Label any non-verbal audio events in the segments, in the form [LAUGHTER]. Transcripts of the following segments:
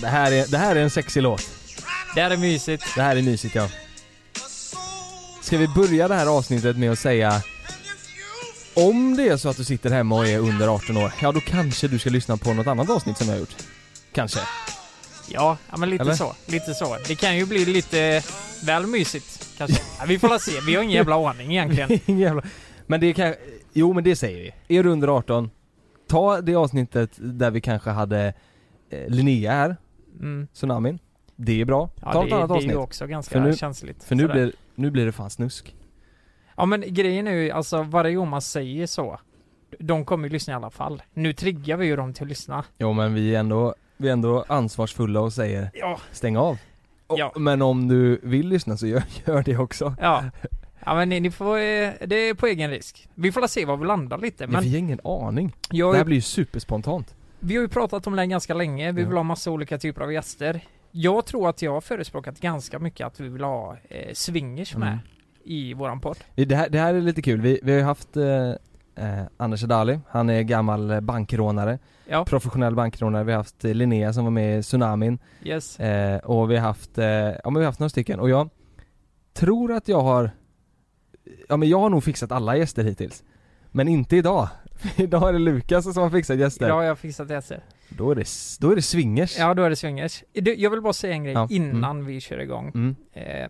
det här är, det här är en sexig låt. Det här är mysigt. Det här är mysigt ja. Ska vi börja det här avsnittet med att säga Om det är så att du sitter hemma och är under 18 år, ja då kanske du ska lyssna på något annat avsnitt som jag har gjort. Kanske. Ja, ja men lite Eller? så. Lite så. Det kan ju bli lite väl mysigt kanske. Ja, vi får se. Vi har ingen jävla aning egentligen. [LAUGHS] Ingen jävla... Men det kan, jo men det säger vi. Är du under 18, ta det avsnittet där vi kanske hade eh, Linnea här, Mm. Tsunamin. Det är bra. Ja, ta det, ett annat det är ju också ganska För nu- känsligt. För nu Sådär. blir, nu blir det fan snusk. Ja men grejen är ju, alltså varje gång man säger så, de kommer ju lyssna i alla fall. Nu triggar vi ju dem till att lyssna. Jo men vi är ändå, vi är ändå ansvarsfulla och säger Ja. stäng av. Och, Ja. Men om du vill lyssna så gör, [LAUGHS] gör det också. Ja. Ja men ni, ni får, eh, det är på egen risk. Vi får se var vi landar lite. Men Men vi har ingen aning. jag, Det här blir ju superspontant. Vi har ju pratat om det här ganska länge, vi vill ha massa olika typer av gäster. Jag tror att jag har förespråkat ganska mycket att vi vill ha eh, swingers med Mm. i våran podd. Det här, det här är lite kul. Vi, vi har ju haft eh, eh, Anders Adali, han är gammal bankrånare. Ja, Professionell bankrånare. Vi har haft eh, Linnea som var med i Tsunamin. yes. Eh, och vi har haft, eh, ja men vi har haft några stycken. Och jag tror att jag har, ja men jag har nog fixat alla gäster hittills. Men inte idag. [LAUGHS] idag är det Lukas som har fixat gäster. Idag har jag fixat gäster. Då är det, då är det swingers. Ja, då är det swingers. Du, jag vill bara säga en grej Ja, innan vi kör igång. Mm. Eh,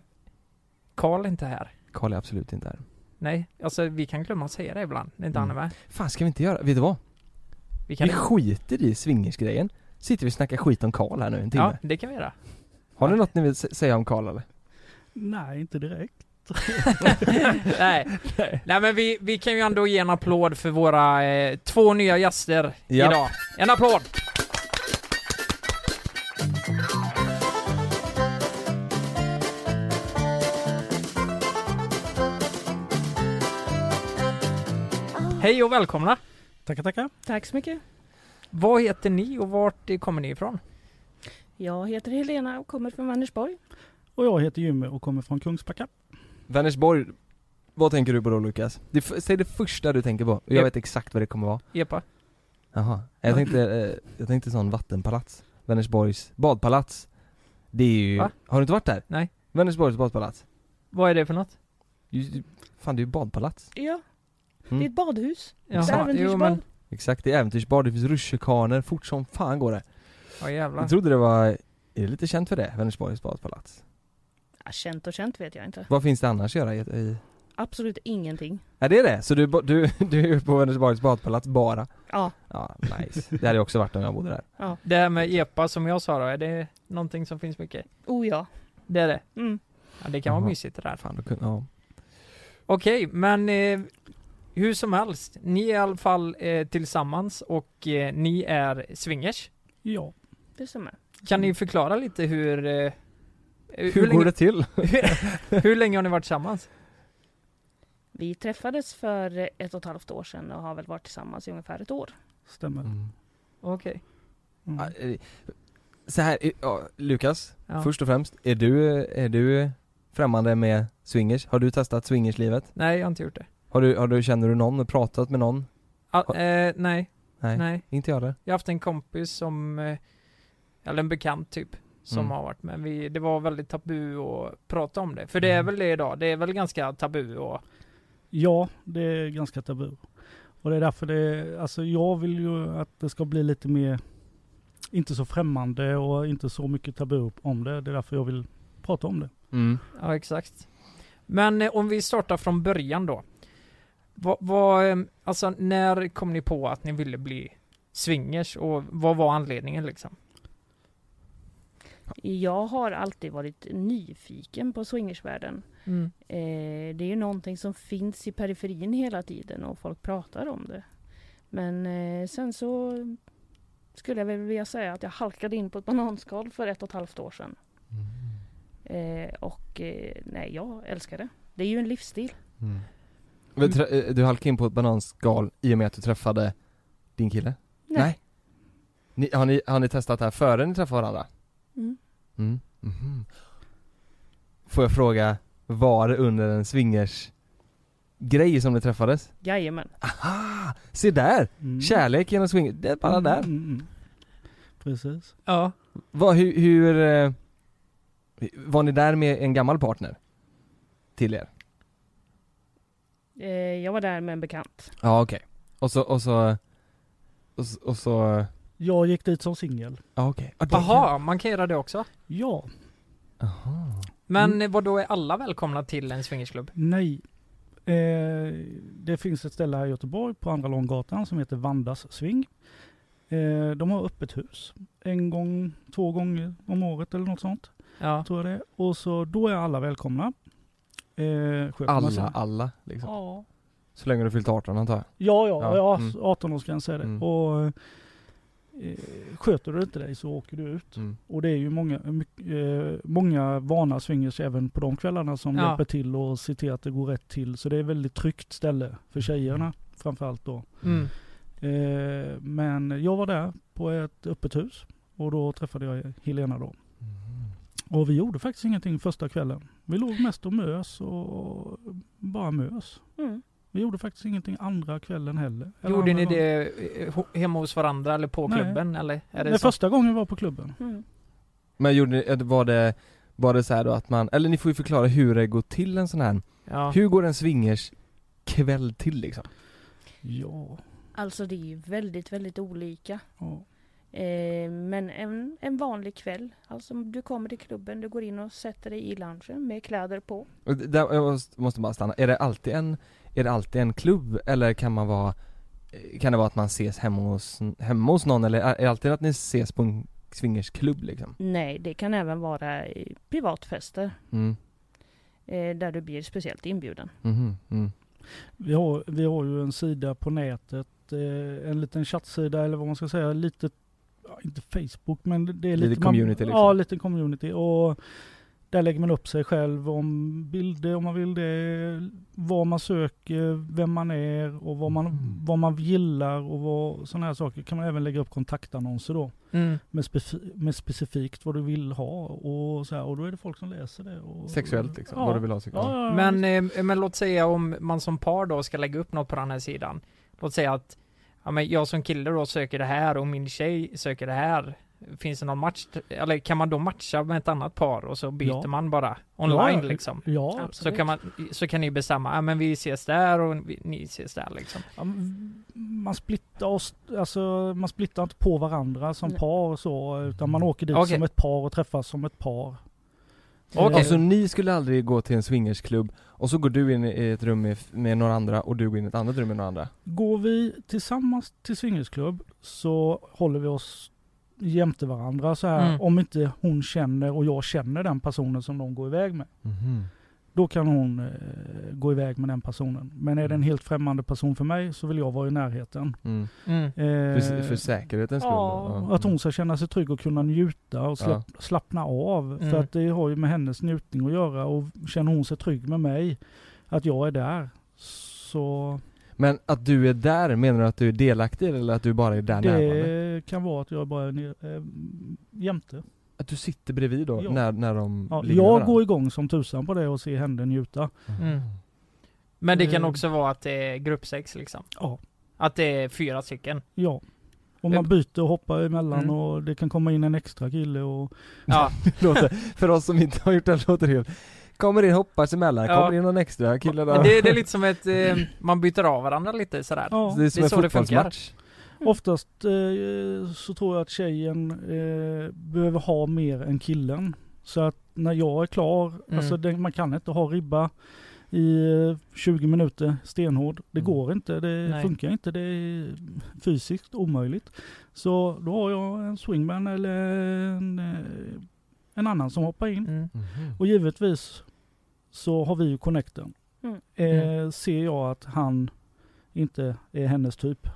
Karl är inte här. Karl är absolut inte här. Nej, alltså vi kan glömma att säga det ibland när inte Mm. han är med. Fan ska vi inte göra, vet du vad? Vi kan Vi skiter i swingersgrejen. Sitter vi och snackar skit om Karl här nu en timme. Ja, det kan vi göra. Har ni något ni vill säga om Karl eller? Nej, inte direkt. [LAUGHS] Nej. Nej men vi, vi kan ju ändå ge en applåd för våra eh, två nya gäster Ja. idag. En applåd! Hej och välkomna! Tackar, tackar. Tack så mycket. Vad heter ni och vart kommer ni ifrån? Jag heter Helena och kommer från Vänersborg. Och jag heter Jimmy och kommer från Kungsbacka. Vänersborg, vad tänker du på då Lukas? Det, säg det första du tänker på, jag Ja. vet exakt vad det kommer vara. Epa? Jaha, jag tänkte, eh, jag tänkte sån vattenpalats. Vänersborgs badpalats. Det är ju, Va? har du inte varit där? Nej. Vänersborgs badpalats. Vad är det för något? Ju- Fan det är ju badpalats. Ja, Mm. det är ett badhus. Jaha, Ett jo äventyrsbad. men, Exakt, det är äventyrsbad, det finns rutschkanor, fort som fan går det. ja jävlar. Jag trodde det var, är det lite känt för det? Vänersborgs badpalats? Ja, känt och känt vet jag inte. Vad finns det annars att göra i, i Absolut ingenting. Ja det är det, så du, du, [LAUGHS] du är på Vänersborgs badpalats bara? Ja, Ja, nice. Det hade också varit om jag bodde där. ja. Det här med epa som jag sa då, är det någonting som finns mycket? Oh ja. Det är det? Mm. Ja, det kan vara Jaha. mysigt det där. Fan, då kunde, ja. Okej, men eh, hur som helst. Ni är i alla fall eh, tillsammans och eh, ni är swingers. Ja. Det stämmer. Kan ni förklara lite hur... Eh, Hur, länge, går det till? [LAUGHS] hur länge har ni varit tillsammans? Vi träffades för ett och ett halvt år sedan och har väl varit tillsammans i ungefär ett år. Stämmer. Mm. Okej. Mm. Ja, eh, Så här, eh, ja, Lukas, Ja. först och främst, är du, är du främmande med swingers? Har du testat swingerslivet? Nej, jag har inte gjort det. Har du, har du, känner du någon och pratat med någon? Ah, eh, nej, Nej, nej. inte jag heller. Jag har haft en kompis som, eh, eller en bekant typ, som Mm. har varit med. Vi, det var väldigt tabu att prata om det. För det är Mm. väl det idag, det är väl ganska tabu och Ja, det är ganska tabu. Och det är därför det, alltså jag vill ju att det ska bli lite mer, inte så främmande och inte så mycket tabu om det. Det är därför jag vill prata om det. Mm. Ja, exakt. Men eh, om vi startar från början då. Vad, vad, eh, alltså när kom ni på att ni ville bli swingers och vad var anledningen liksom? Jag har alltid varit nyfiken på swingersvärlden. Mm. Eh, det är ju någonting som finns i periferin hela tiden och folk pratar om det. Men eh, sen så skulle jag väl vilja säga att jag halkade in på ett bananskal för ett och ett halvt år sedan. Eh, och eh, nej, jag älskar det. Det är ju en livsstil. Mm. Trä- eh, Du halkade in på ett bananskal i och med att du träffade din kille? Nej. Ni, har, ni, har ni testat det här före ni träffade varandra? Mm. Mm. Mhm. Får jag fråga, var det under en swingers grej som ni träffades? Jajamän. Aha! Se där! Mm. Kärlek genom swingers, det är bara Mm, där. mm, mm. Precis. Ja. Vad, hur, hur eh, var ni där med en gammal partner? Till er? Eh, jag var där med en bekant. Ja okej. Och så, och så, och så, och så Jag gick dit som singel. okej. Ja, det- Jaha, man kan göra det också? Ja. Jaha. Men Mm. vad då är alla välkomna till en swingersklubb? Nej. Eh, det finns ett ställe här i Göteborg på Andra Långgatan som heter Vandas Swing. Eh, de har öppet hus. En gång, två gånger om året eller något sånt. Ja. Tror jag det. Och så då är alla välkomna. Eh. Alla, alla liksom. Ja. Så länge du fyllt 18 antar jag? Ja, ja, Ja, ja, mm. 18-årsgräns är det. Mm. Och sköter du inte dig så åker du ut. Mm. Och det är ju många, mycket, eh, många vana swingers även på de kvällarna som Ja. hjälper till och ser till att det går rätt till. Så det är ett väldigt tryggt ställe för tjejerna framförallt då. Mm. Eh, men jag var där på ett öppet hus och då träffade jag Helena då. Och vi gjorde faktiskt ingenting första kvällen. Vi låg mest och mös och bara mös. Mm. Vi gjorde faktiskt ingenting andra kvällen heller. Eller Gjorde ni andra gången. det eh, hemma hos varandra eller på Nej. klubben eller? Är det Nej, så? första gången vi var på klubben. Mm. Men gjorde ni, eh, var det, var det så här då att man, eller ni får ju förklara hur det går till en sån här, Ja. hur går en swingers kväll till liksom? Ja. Alltså det är ju väldigt, väldigt olika. ja. Eh, men en, en vanlig kväll, alltså du kommer till klubben, du går in och sätter dig i loungen med kläder på. Där, jag måste- måste bara stanna, är det alltid en, är det alltid en klubb eller kan man vara, kan det vara att man ses hemma hos, hemma hos någon eller är det alltid att ni ses på en swingersklubb liksom? Nej, det kan även vara privatfester Mm. eh, där du blir speciellt inbjuden. Mhm, mm. Vi, har, vi har ju en sida på nätet, eh, en liten chattsida eller vad man ska säga, lite, inte Facebook men det är Lite lite, community, liksom. Ja, lite community och där lägger man upp sig själv om bilder om man vill det, vad man söker, vem man är och vad man, Mm. vad man gillar och vad, sådana här saker. Kan man även lägga upp kontaktannonser då Mm. med, spefi- med specifikt vad du vill ha och så här, och då är det folk som läser det. Och, Sexuellt liksom, ja. vad du vill ha sexuellt? Ja, ja, ja, Men, eh, men låt säga om man som par då ska lägga upp något på den här sidan. Låt säga att ja, men jag som kille då söker det här och min tjej söker det här. Finns det någon match? Eller kan man då matcha med ett annat par och så byter Ja. man bara online Ja, liksom? Ja, Absolut. Så kan, man, så kan ni bestämma, ja men vi ses där och vi, ni ses där liksom. Ja, man splittar oss, alltså man splittar inte på varandra som Nej. par och så, utan man åker dit Okej. som ett par och träffas som ett par. Okej. Alltså ni skulle aldrig gå till en swingersklubb och så går du in i ett rum med, med några andra och du går in i ett annat rum med några andra? Går vi tillsammans till swingersklubb så håller vi oss jämte varandra så här, Mm. om inte hon känner och jag känner den personen som de går iväg med. Mhm. Då kan hon eh, gå iväg med den personen. Men är det en helt främmande person för mig så vill jag vara i närheten. Mm. Mm. Eh, För, för säkerhetens skull? Ja, att hon ska känna sig trygg och kunna njuta och slapp, slappna av. Mm. För att det har ju med hennes njutning att göra och känner hon sig trygg med mig, att jag är där, så Men att du är där, menar du att du är delaktig eller att du bara är där närvarande? det kan vara att jag bara är äh, jämte. Att du sitter bredvid då, Ja. när, när de Ja, ligger jag varandra? går igång som tusan på det och ser henne njuta. Mm. Men det kan Eh. också vara att det är gruppsex liksom. Ja. Att det är fyra stycken. Ja. Och man Eh, byter och hoppar emellan Mm. och det kan komma in en extra kille och Ja, [LAUGHS] låter, [LAUGHS] för oss som inte har gjort det, låter det helt Kommer in, hoppar emellan, Ja. kommer in någon extra kille där det, det är lite [LAUGHS] som ett, eh, man byter av varandra lite sådär. ja. Det är som det är en fotbollsmatch Oftast eh, så tror jag att tjejen eh, behöver ha mer än killen. Så att när jag är klar, Mm. alltså det, man kan inte ha ribba i eh, 20 minuter stenhård. Det Mm. går inte, det Nej. funkar inte, det är fysiskt omöjligt. Så då har jag en swingman eller en, eh, en annan som hoppar in. Mm. Och givetvis så har vi ju connecten. Mm. Eh, Ser jag att han inte är hennes typ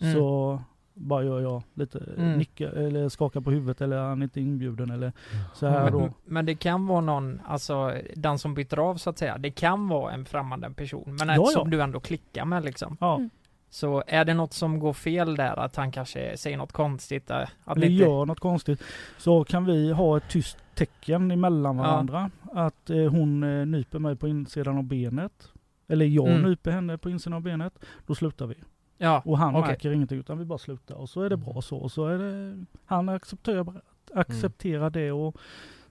Mm. så bara gör jag lite Mm. nicka eller skakar på huvudet eller han är inte inbjuden eller så här då. Men, men det kan vara någon, alltså den som byter av så att säga, det kan vara en främmande person, men Ja, ja. som du ändå klickar med liksom. Ja, Mm. Så är det något som går fel där, att han kanske säger något konstigt, eh, att eller inte... gör något konstigt. Så kan vi ha ett tyst tecken emellan Ja. varandra. Att eh, hon eh, nyper mig på insidan av benet. Eller jag Mm. nyper henne på insidan av benet. Då slutar vi. Ja, Och han Okej. märker ingenting utan vi bara slutar och så är det bra så. Och så är det, han accepterar, Acceptera det och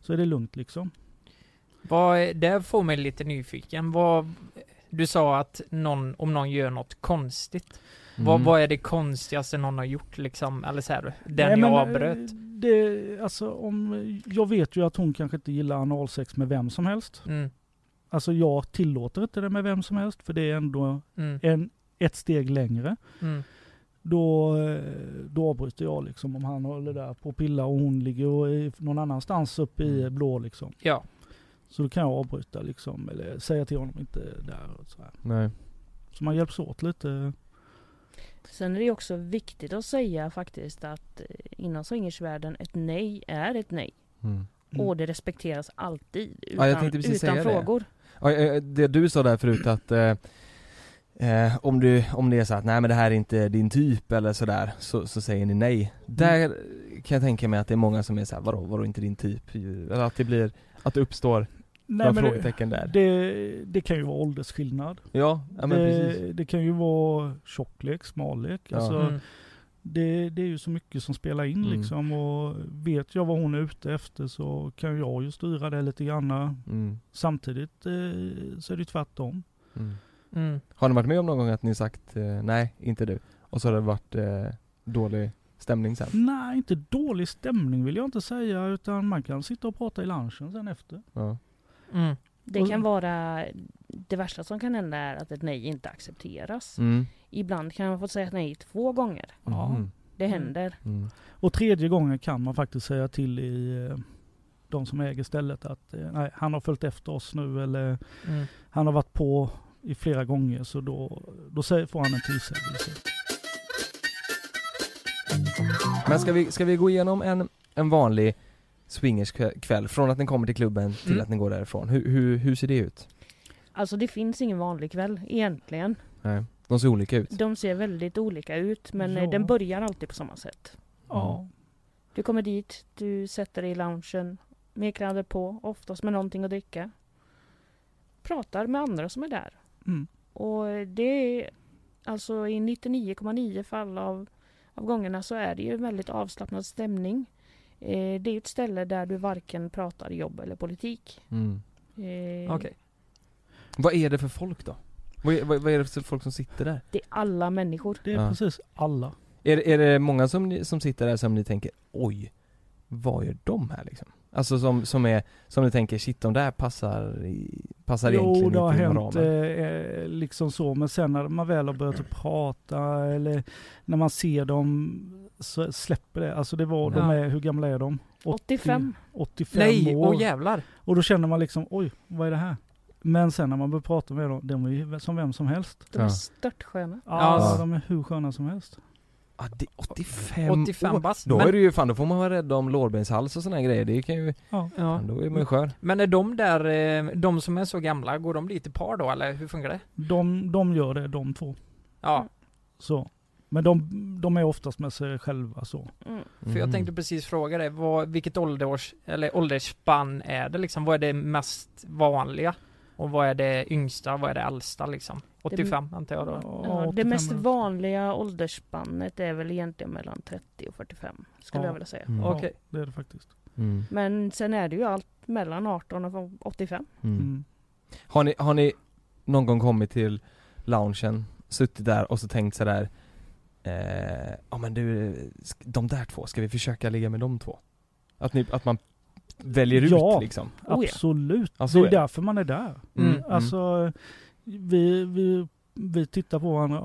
så är det lugnt liksom. Vad, det får mig lite nyfiken. Vad, du sa att någon, om någon gör något konstigt. Vad, Mm. vad är det konstigaste någon har gjort liksom? Eller så här, den Nej, jag avbröt? Det, alltså, om, jag vet ju att hon kanske inte gillar analsex med vem som helst. Mm, Alltså jag tillåter inte det med vem som helst för det är ändå mm, en, ett steg längre. mm, Då, då avbryter jag liksom om han håller där på pilla och hon ligger och någon annanstans uppe i Mm. blå liksom. ja. Så då kan jag avbryta liksom eller säga till honom inte där och så här. Nej. Så man hjälps åt lite. Sen är det också viktigt att säga faktiskt att eh, inom swingersvärlden ett nej är ett nej. Mm. Mm. Och det respekteras alltid Ja, utan, jag tänkte precis utan säga det. frågor. Ja, det du sa där förut att eh, eh, om, du, om det är så att nej men det här är inte din typ eller sådär så, så säger ni nej. Där kan jag tänka mig att det är många som är såhär, vadå, vadå inte din typ? Eller att det blir, att det uppstår några men det, frågetecken där. det, det kan ju vara åldersskillnad. ja, ja men precis. det, det kan ju vara tjocklek, smallek. Ja. Alltså, Mm, det, det är ju så mycket som spelar in Mm. liksom och vet jag vad hon är ute efter så kan jag ju styra det lite grann. Mm. Samtidigt eh, så är det ju tvärtom. Mm. mm. Har ni varit med om någon gång att ni sagt eh, nej, inte du? Och så har det varit eh, dålig stämning sen? Nej, inte dålig stämning vill jag inte säga utan man kan sitta och prata i lunchen sen efter. Ja. Mm. Det kan vara det värsta som kan hända är att ett nej inte accepteras. Mm. Ibland kan man få säga nej två gånger. Ja. Mhm. Det Mm. händer. Mm. Och tredje gången kan man faktiskt säga till i eh, de som äger stället att eh, nej, han har följt efter oss nu eller Mm. han har varit på i flera gånger så då, då får han en tillsägelse. Men ska vi, ska vi gå igenom en, en vanlig swingerskväll? Från att ni kommer till klubben till Mm. att ni går därifrån. Hur, hur, hur ser det ut? Alltså det finns ingen vanlig kväll egentligen. Nej. De ser olika ut. De ser väldigt olika ut men eh, Ja. den börjar alltid på samma sätt. Ja. Du kommer dit, du sätter dig i loungen, med kläder på, oftast med någonting att dricka. Pratar med andra som är där. Mm. Och det är alltså i 99,9 fall av, av gångerna så är det ju en väldigt avslappnad stämning. Eh, det är ett ställe där du varken pratar jobb eller politik. Mm. Eh, Okej. Vad är det för folk då? Vad är, vad, är det för folk som sitter där? Det är alla människor. Det är Ja. precis alla. Är, det- är det många som, ni- som sitter där som ni tänker oj, vad gör de här liksom? Alltså som, som är, som ni tänker shit de där passar, i, passar Jo, egentligen det har inte inom hänt ramen. eh, liksom så. Men sen när man väl har börjat prata eller när man ser dem så släpper det. Alltså det var, de Ja. är, hur gamla är de? 80, 85. 85 Nej, år. åh jävlar! Och då känner man liksom, oj, vad är det här? Men sen när man börjar prata med dem, de är ju som vem som helst. De är Ja. störtsköna. Ja, Ja. de är hur sköna som helst. Ah, det, 85, 85 år? bast. Då Men- är det ju fan, då får man vara rädd om lårbenshals och här grejer. Det kan ju, Ja. Ja. då är man ju skör. Men är de där, eh, de som är så gamla, går de lite par då eller hur funkar det? De, de gör det, de två. Ja, Så. Men de, de är oftast med sig själva så. Mm. för jag Mhm. tänkte precis fråga dig, vad, vilket ålders, eller åldersspann är det liksom? Vad är det mest vanliga? Och vad är det yngsta, vad är det äldsta liksom? 85 antar jag då? Ja, 85 det mest vanliga åldersspannet är väl egentligen mellan 30 och 45 skulle Ja. jag vilja säga. Mm. Ja, Okej. det är det faktiskt. Mm. Men sen är det ju allt mellan 18 och 85. Mm. Mm. Har, ni, har ni någon gång kommit till loungen, suttit där och så tänkt sådär eh, Ja men du, de där två, ska vi försöka ligga med de två? Att, ni, att man väljer Ja. ut liksom? Oh ja. Absolut. Ja, så det är är det. därför man är där. Mm. Alltså, vi, vi, vi tittar på varandra,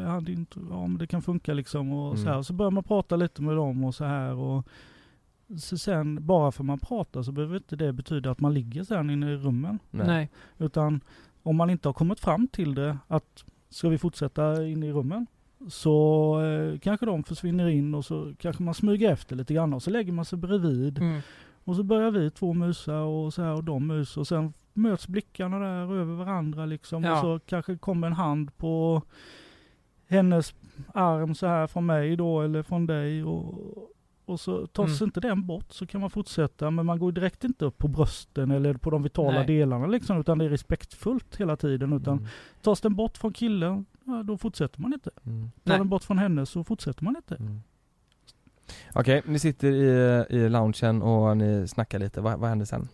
är han men det kan funka liksom och så Mm. här. Så börjar man prata lite med dem och så här och så sen, bara för man pratar så behöver inte det betyda att man ligger sen inne i rummen. Nej. Nej. Utan om man inte har kommit fram till det, att ska vi fortsätta in i rummen? Så eh, kanske de försvinner in och så kanske man smyger efter lite grann och så lägger man sig bredvid. Mm. Och så börjar vi två musa och så här och de mus och sen möts blickarna där över varandra liksom. Ja. Och så kanske kommer en hand på hennes arm så här från mig då eller från dig och, och så tas Mm. inte den bort så kan man fortsätta men man går direkt inte upp på brösten eller på de vitala Nej. delarna liksom utan det är respektfullt hela tiden utan Mm. tas den bort från killen, ja, då fortsätter man inte. Mm. Tar Nej. den bort från henne så fortsätter man inte. Mm. Okej, ni sitter i, i loungen och ni snackar lite, vad, vad händer sen?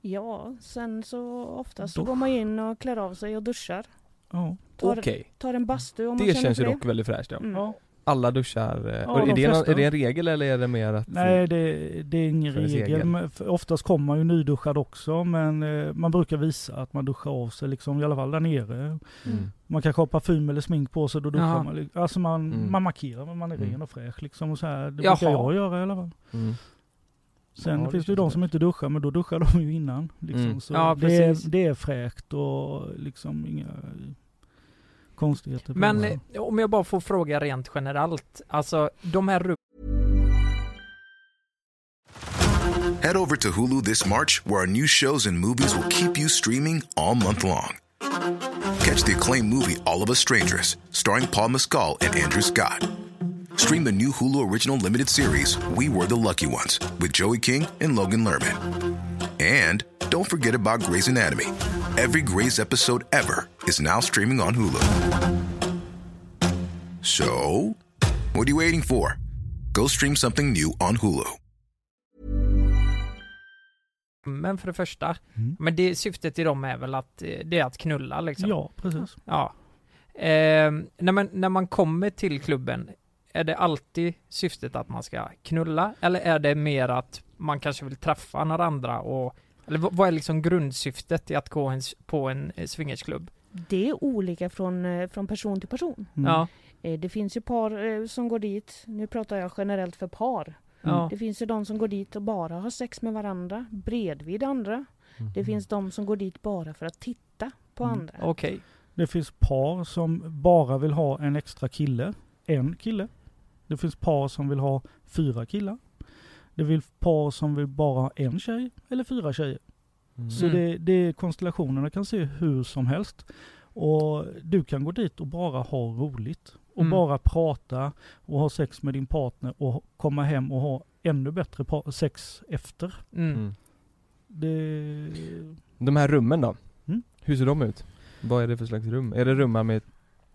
Ja, sen så ofta så går man in och klär av sig och duschar. Ja. Tar, Okej, tar en bastu om man det känner känns ju dock väldigt fräscht ja. Mm. ja. Alla duschar, eh, Ja, är, de det någon, är det en regel eller är det mer att... Nej det, det är ingen regel. Oftast kommer man ju nyduschad också men eh, man brukar visa att man duschar av sig liksom i alla fall där nere. Mm. Man kanske har parfym eller smink på sig, då duschar Jaha. man. Alltså man, Mm. man markerar men man är Mm. ren och fräsch liksom och så här. Det Jaha. brukar jag göra i alla fall. Mm. Sen Ja, finns det ju de som inte duschar men då duschar de ju innan. Liksom. Mm. Så Ja, det, precis. är, det är fräscht och liksom inga konstigheter. på Men eh, om jag bara får fråga rent generellt, alltså de här Head over to Hulu this March, where our new shows and movies will keep you streaming all month long. Catch the acclaimed movie All of Us Strangers, starring Paul Mescal and Andrew Scott. Stream the new Hulu original limited series We Were the Lucky Ones with Joey King and Logan Lerman. And don't forget about Grey's Anatomy. Every Grey's episode ever is now streaming on Hulu. So, what are you waiting for? Go stream something new on Hulu. rummen för det första, Mm. men det syftet i dem är väl att eh, det är att knulla liksom? Ja, precis. Ja. Eh, när, man, när man kommer till klubben, är det alltid syftet att man ska knulla? Eller är det mer att man kanske vill träffa några andra och eller vad är liksom grundsyftet i att gå på en eh, swingersklubb? Det är olika från, eh, från person till person. Mm. Ja, Eh, Det finns ju par eh, som går dit, nu pratar jag generellt för par. ja, Det finns ju de som går dit och bara har sex med varandra bredvid andra. Det finns de som går dit bara för att titta på Mm. andra. okej. Det finns par som bara vill ha en extra kille. En kille. Det finns par som vill ha fyra killar. Det finns par som vill bara ha en tjej eller fyra tjejer. Mm. Så Mm. det, det konstellationerna kan se hur som helst. Och du kan gå dit och bara ha roligt. Och Mm. bara prata och ha sex med din partner och komma hem och ha ännu bättre sex efter. Mm. Mm. Det... De här rummen då? Mm. Hur ser de ut? Vad är det för slags rum? Är det rummar med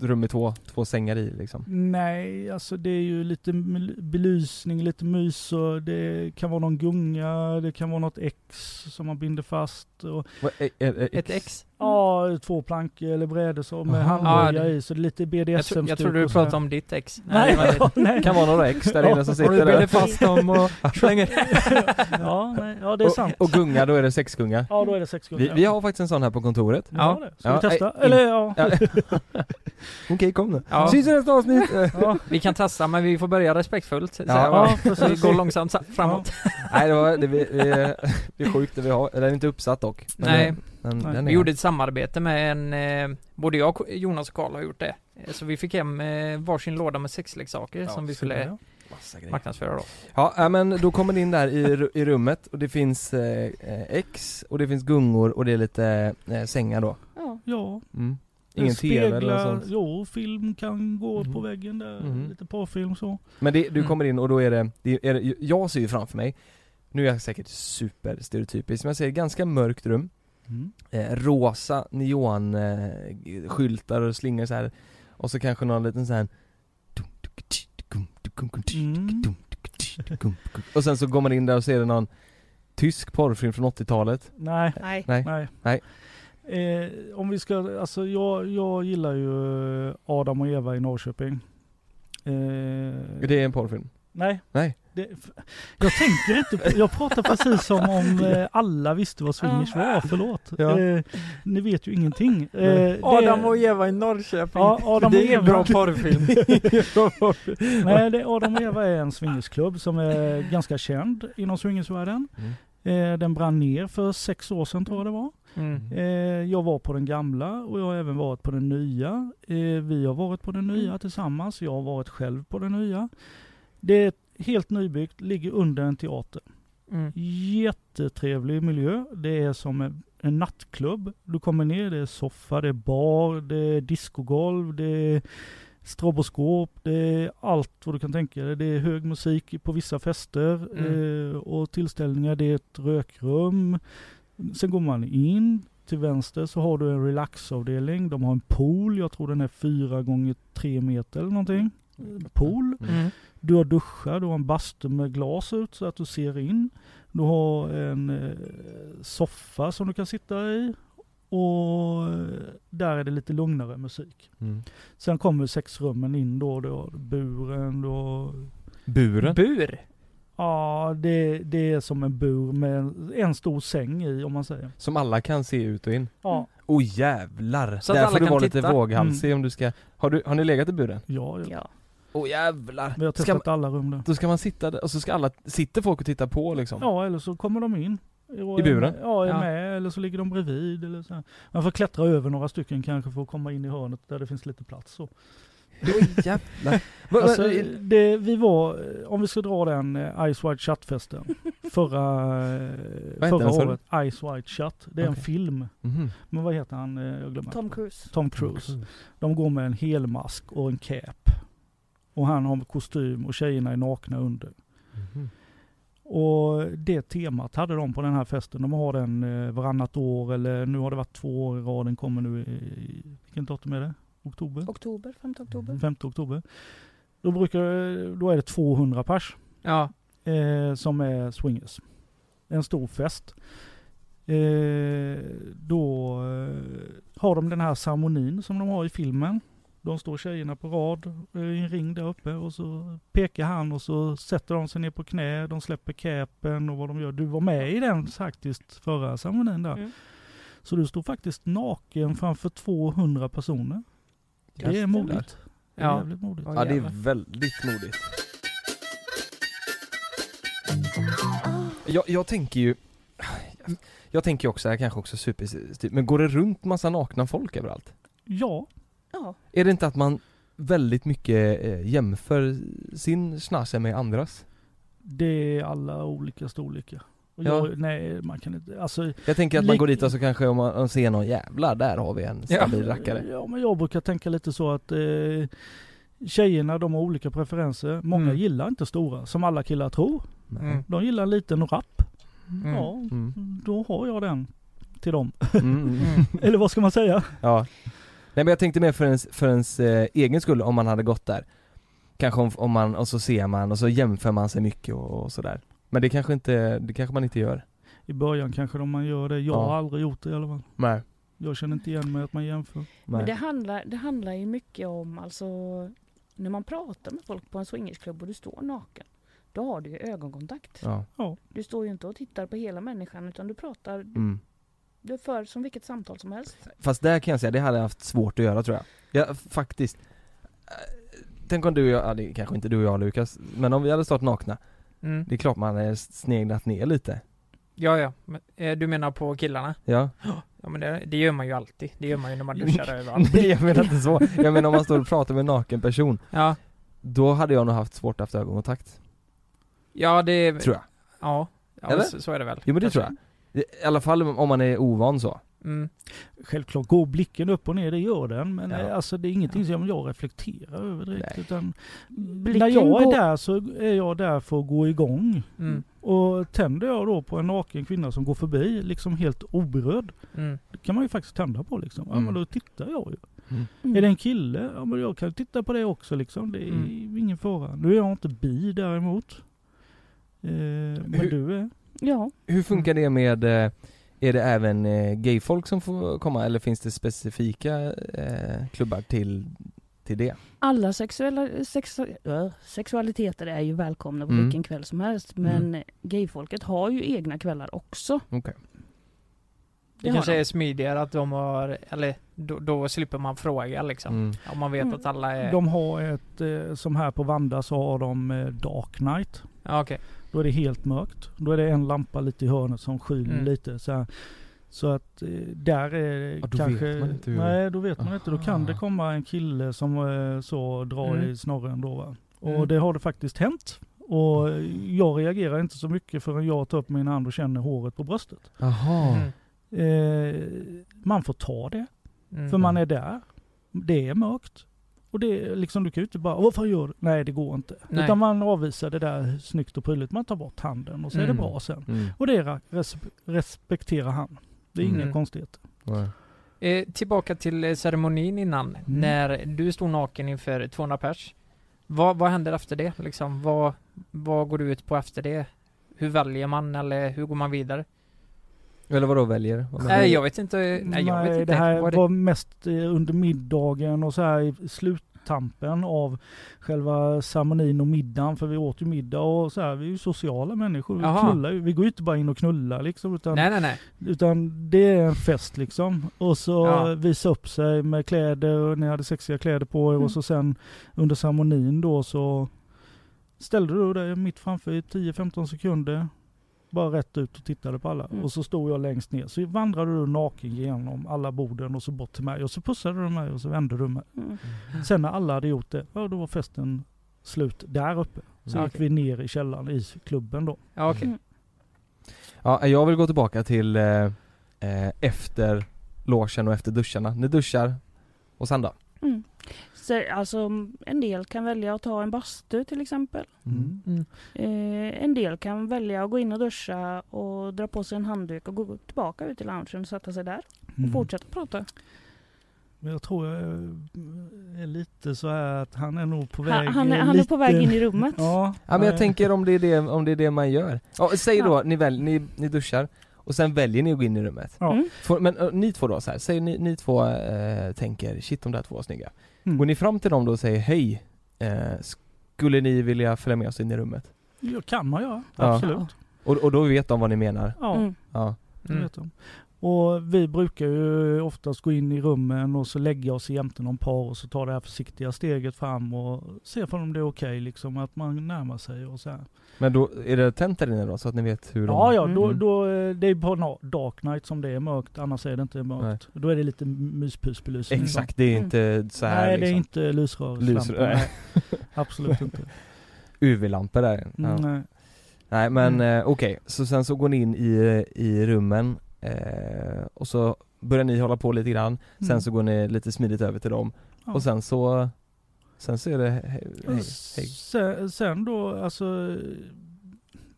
rum med två, två sängar i liksom? Nej, alltså det är ju lite belysning, lite mys och det kan vara någon gunga, det kan vara något X som man binder fast. Och, Ett ex? ja, två plankor eller brädor så med det- i, så det är lite Jag, BDSM tro, jag trodde du pratade om ditt ex. Nej, det [LAUGHS] det. nej. kan vara några ex där inne som Och sitter du binder där. fast dem och [LAUGHS] slänger... [LAUGHS] ja, nej, ja, det är sant. Och, och gunga, då är det sexgunga. ja, då är det sex Vi, vi har faktiskt en sån här på kontoret. Ja, det. Ska vi testa? nej, Eller ja. Okej, kom nu. Ja. Syns i nästa avsnitt! Vi kan testa men vi får börja respektfullt. så Ja, vi precis. går långsamt sa- framåt. Nej det var, det, vi, vi, det är sjukt det vi har, eller den är inte uppsatt dock. Men, Nej. Men, Nej. den Vi är. gjorde ett samarbete med en, eh, både jag, och Jonas och Karl har gjort det. Eh, Så vi fick hem eh, varsin låda med sexleksaker Ja, som vi skulle där, Massa grejer. marknadsföra då. Ja, men då kommer ni in där i, i rummet och det finns eh, eh, X och det finns gungor och det är lite eh, sängar då. Ja. Ja. Mm. Ingen TV eller sånt. Jo, film kan gå Mhm. på väggen där. Mhm. Lite porrfilm så. Men det, du Mm. kommer in och då är det, det är, jag ser ju framför mig, nu är jag säkert superstereotypisk, men jag ser ganska mörkt rum, Mm. eh, rosa neonskyltar eh, skyltar och slingor så här och så kanske någon liten sån här Mm. och sen så går man in där och ser någon tysk porrfilm från 80-talet. Nej. Nej. Nej. Nej. Nej. Eh, om vi ska, alltså jag, jag gillar ju eh, Adam och Eva i Norrköping. Eh, Det är en porrfilm. Nej. Nej. Det, jag tänker inte på, jag pratar precis som om [LAUGHS] eh, alla visste vad swingers var, förlåt. Ja. Eh, ni vet ju ingenting. Eh, det- Adam och Eva i Norrköping. Ja, Adam det är ingen [LAUGHS] bra porrfilm. Nej, det, Adam och Eva är en swingersklubb som är ganska känd inom swingersvärlden. Mm. Eh, den brann ner för sex år sedan tror jag det var. Mm. Eh, jag var på den gamla och jag har även varit på den nya. Eh, vi har varit på den nya Mm. tillsammans. Jag har varit själv på den nya. Det är helt nybyggt, ligger under en teater. Mm. Jättetrevlig miljö. Det är som en, en nattklubb. Du kommer ner, det är soffa, det är bar, det är discogolv, det är stroboskop, det är allt vad du kan tänka dig. Det är hög musik på vissa fester Mm. eh, och tillställningar. Det är ett rökrum. Sen går man in. Till vänster så har du en relaxavdelning. De har en pool. Jag tror den är fyra gånger tre meter eller någonting. Pool. Mm. Du har duschar, du har en bastu med glas ut så att du ser in. Du har en eh, soffa som du kan sitta i. Och eh, där är det lite lugnare musik. Mm. Sen kommer sexrummen in då. Du har buren, du har... Buren? Bur? Ja, det, det är som en bur med en, en stor säng i om man säger. Som alla kan se ut och in? Ja, Oj oh, jävlar! Så att Där får du vara lite våghalsig om du ska Har, du, har ni legat i buren? ja, ja. Ja. Åh oh, jävlar! Vi har Ska testat alla rum där. Då ska man sitta där och så ska alla, sitter folk och tittar på liksom? Ja, eller så kommer de in. I buren? Ja, är Ja. med. Eller så ligger de bredvid. Eller så. Man får klättra över några stycken kanske för att komma in i hörnet där det finns lite plats. Så. [LAUGHS] Va- Alltså, det, vi var, om vi ska dra den eh, Ice White Shut-festen [LAUGHS] förra, eh, förra året. Ice White Shut. Det är en Okej. film. Mhm. Men vad heter han? Eh, Jag glömmer. Tom Cruise. Tom Cruise. De går med en helmask och en cap. Och han har kostym och tjejerna är nakna under. Mhm. Och det temat hade de på den här festen. De har den eh, varannat år eller nu har det varit två år i rad. Den kommer nu i, vilken datum är det? Oktober? Oktober, 5 oktober. 5 oktober. Då brukar då är det 200 pers Ja. eh, som är swingers. En stor fest. Eh, då eh, har de den här ceremonin som de har i filmen. De står tjejerna på rad eh, i en ring där uppe och så pekar han och så sätter de sig ner på knä, de släpper capen och vad de gör. Du var med i den faktiskt förra ceremonin där. Mm. Så du stod faktiskt naken framför 200 personer. Det är modigt. Det är Ja. jävligt modigt. Ja, det är väldigt modigt jag, jag tänker ju Jag tänker också, jag kanske också superstyrt, men går det runt massa nakna folk överallt? Ja, Ja. Är det inte att man väldigt mycket eh, jämför sin snarse med andras? det är alla olika storlekar. Och Ja. jag, nej, man kan inte, alltså Jag tänker att man går dit och så kanske om man, ser någon jävlar, där har vi en stabil rackare Ja, men jag brukar tänka lite så att eh, tjejerna de har olika preferenser. Många Mm. gillar inte stora, som alla killar tror. Mm. De gillar en liten och rapp. Mm. Ja, Mm. då har jag den till dem. Mm, mm. [LAUGHS] Eller vad ska man säga? Ja Nej men jag tänkte mer för ens, för ens eh, egen skull om man hade gått där Kanske om, om man, och så ser man och så jämför man sig mycket och, och sådär Men det kanske inte, det kanske man inte gör I början kanske de man gör det. Jag Ja. har aldrig gjort det i alla fall. Nej Jag känner inte igen mig att man jämför. Men det handlar, det handlar ju mycket om alltså när man pratar med folk på en swingersklubb och du står naken. Då har du ju ögonkontakt. Ja, Du står ju inte och tittar på hela människan utan du pratar, mm. Du för som vilket samtal som helst. Fast där kan jag säga, det hade jag haft svårt att göra tror jag Ja, faktiskt Eh, Tänk om du och jag, ja, det kanske inte du och jag Lukas, men om vi hade stått nakna Mm. Det är klart man hade sneglat ner lite Ja, ja. Men, eh, du menar på killarna? Ja, Ja men det, det gör man ju alltid. Det gör man ju när man [LAUGHS] duschar överallt. Nej [LAUGHS] jag menar inte så, jag menar om man står och pratar med en naken person Ja. Då hade jag nog haft svårt att ha ögonkontakt, Ja, det... tror jag Ja. Ja, Eller? Så, så är det väl. Jo men det Kanske. tror jag I alla fall om man är ovan så Mm. Självklart går blicken upp och ner, det gör den. Men Ja. eh, alltså det är ingenting som jag reflekterar över direkt. Utan Blicken när jag är går- där så är jag där för att gå igång. Mm. Och tänder jag då på en naken kvinna som går förbi, liksom helt oberörd. Mm. Det kan man ju faktiskt tända på liksom. Ja Mm. men då tittar jag ju. Mm. Är det en kille? Ja men jag kan titta på det också liksom. Det är Mm. ingen fara. Nu är jag inte bi däremot. Eh, men Hur- du är? Ja, Hur funkar det med, eh, är det även eh, gayfolk som får komma eller finns det specifika eh, klubbar till, till det? alla sexuella, sexu, äh, sexualiteter är ju välkomna på Mm. vilken kväll som helst. Men gayfolket har ju egna kvällar också. Okej. Det, har kanske de. är smidigare att de har, eller då, då slipper man fråga liksom. Mm. Om man vet Mm. att alla är... De har ett, som här på Vanda så har de Dark Night. Ja okej. Då är det helt mörkt. Då är det en lampa lite i hörnet som skyler Mm. lite så här. Så att eh, där är Ja, då kanske... vet man inte hur- Nej, då vet man inte. Då kan Aha. det komma en kille som eh, så drar Mm. i snorren då va. Och Mm. det har det faktiskt hänt. Och jag reagerar inte så mycket förrän jag tar upp min hand och känner håret på bröstet. Mm. Eh, man får ta det, Mm. för man är där. Det är mörkt. Och det liksom, du kan ju inte bara, vad fan gör du? Nej, det går inte. Nej. Utan man avvisar det där snyggt och prydligt. Man tar bort handen och så är det Mm. bra sen. Mm. Och det res respektera han. Det är inga Mm. konstigheter. Ja. Eh, tillbaka till eh, ceremonin innan. Mm. När du stod naken inför 200 pers. Vad, vad händer efter det liksom? Vad, vad går du ut på efter det? Hur väljer man eller hur går man vidare? Eller vadå väljer? Vad Nej jag vet inte, nej jag vet inte. det här var mest eh, under middagen och så här i sluttampen av själva ceremonin och middagen. För vi åt ju middag och så här, vi är ju sociala människor. Vi Jaha. knullar ju. Vi går ju inte bara in och knullar liksom. Utan, Nej nej nej. utan det är en fest liksom. Och så Ja. visa upp sig med kläder och ni hade sexiga kläder på er Mm. och så sen under ceremonin då så ställde du dig mitt framför i 10-15 sekunder. Bara rätt ut och tittade på alla. Mm. Och så stod jag längst ner. Så vandrade du naken genom alla borden och så bort till mig. Och så pussade du mig och så vände du mig. Mm. Sen när alla hade gjort det, ja då var festen slut där uppe. Så Ja, gick vi ner i källaren i klubben då. Ja okej. Mm. Ja, jag vill gå tillbaka till eh, eh, efter logen och efter duscharna. Ni duschar, och sen då? Så, alltså, en del kan välja att ta en bastu till exempel. Mm. Mm. Eh, en del kan välja att gå in och duscha och dra på sig en handduk och gå tillbaka ut i loungen och sätta sig där och Mm. fortsätta prata. Men jag tror jag är lite så här att han är nog på väg Han, han, är, han är lite... på väg in i rummet. [LAUGHS] Ja, Ja men jag eh, tänker om det är det, om det, är det man gör. Ja, säg då, Ja. ni, väl, ni, ni duschar, och sen väljer ni att gå in i rummet. Ja. Mm. Får, men äh, ni två då så här, säg ni, ni två eh, tänker, shit de där två var snygga. Mm. Går ni fram till dem då och säger hej, eh, skulle ni vilja följa med oss in i rummet? Ja, kan man göra, Ja. absolut. Och, och då vet de vad ni menar? Ja, Mm. Ja. det vet de. Och vi brukar ju oftast gå in i rummen och så lägga oss jämte någon par och så ta det här försiktiga steget fram och se om det är okej liksom att man närmar sig och så här. Men då, är det tänt där inne då så att ni vet hur de... Ja, ja, då, Mm. då, eh, det är på dark night som det är mörkt, annars är det inte mörkt. Då är det lite myspysbelysning. Exakt, det är Mm. inte så här Nej, det är liksom. inte lysrörelselampa. Lys- nej. nej. [LAUGHS] Absolut inte. [LAUGHS] UV-lampor där. Ja. Mm, nej. Nej men Mm. eh, okej, så sen så går ni in i, i rummen eh, och så börjar ni hålla på lite grann, sen Mm. så går ni lite smidigt över till dem Ja. och sen så Sen så är det hej, hej, hej. Sen, sen då, alltså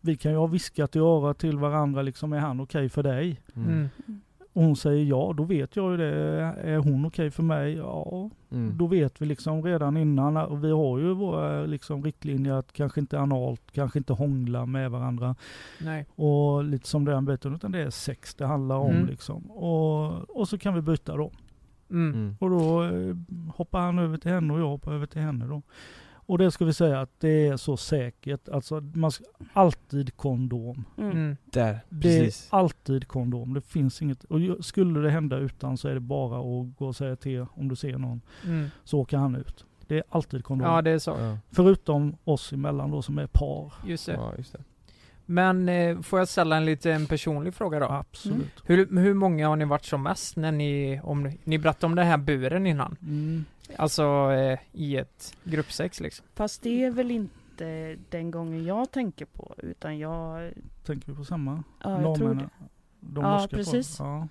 vi kan ju ha viskat i örat till varandra liksom, är han okej för dig? Mm. Och hon säger ja, då vet jag ju det. Är hon okej för mig? Ja, Mm. då vet vi liksom redan innan. Och vi har ju våra liksom riktlinjer att kanske inte analt, kanske inte hångla med varandra. Nej. Och lite som den biten, utan det är sex det handlar om Mm. liksom. Och, och så kan vi byta då. Mm. Mm. Och då eh, hoppar han över till henne och jag hoppar över till henne då. Och det ska vi säga att det är så säkert. Alltså man ska alltid kondom. Mm. Mm. Där, Det precis är alltid kondom. Det finns inget. Och skulle det hända utan så är det bara att gå och säga till om du ser någon. Mm. Så åker han ut. Det är alltid kondom. Ja det är så. ja. Förutom oss emellan då som är par. Just det. ja, just det Men eh, får jag ställa en liten personlig fråga då? Absolut. Hur, hur många har ni varit som mest när ni, om ni, berättade om den här buren innan? Mm. Alltså eh, i ett gruppsex liksom? Fast det är väl inte den gången jag tänker på utan jag, Tänker vi på samma? ja jag tror det. Norrmännen? De Ja, precis. Ja.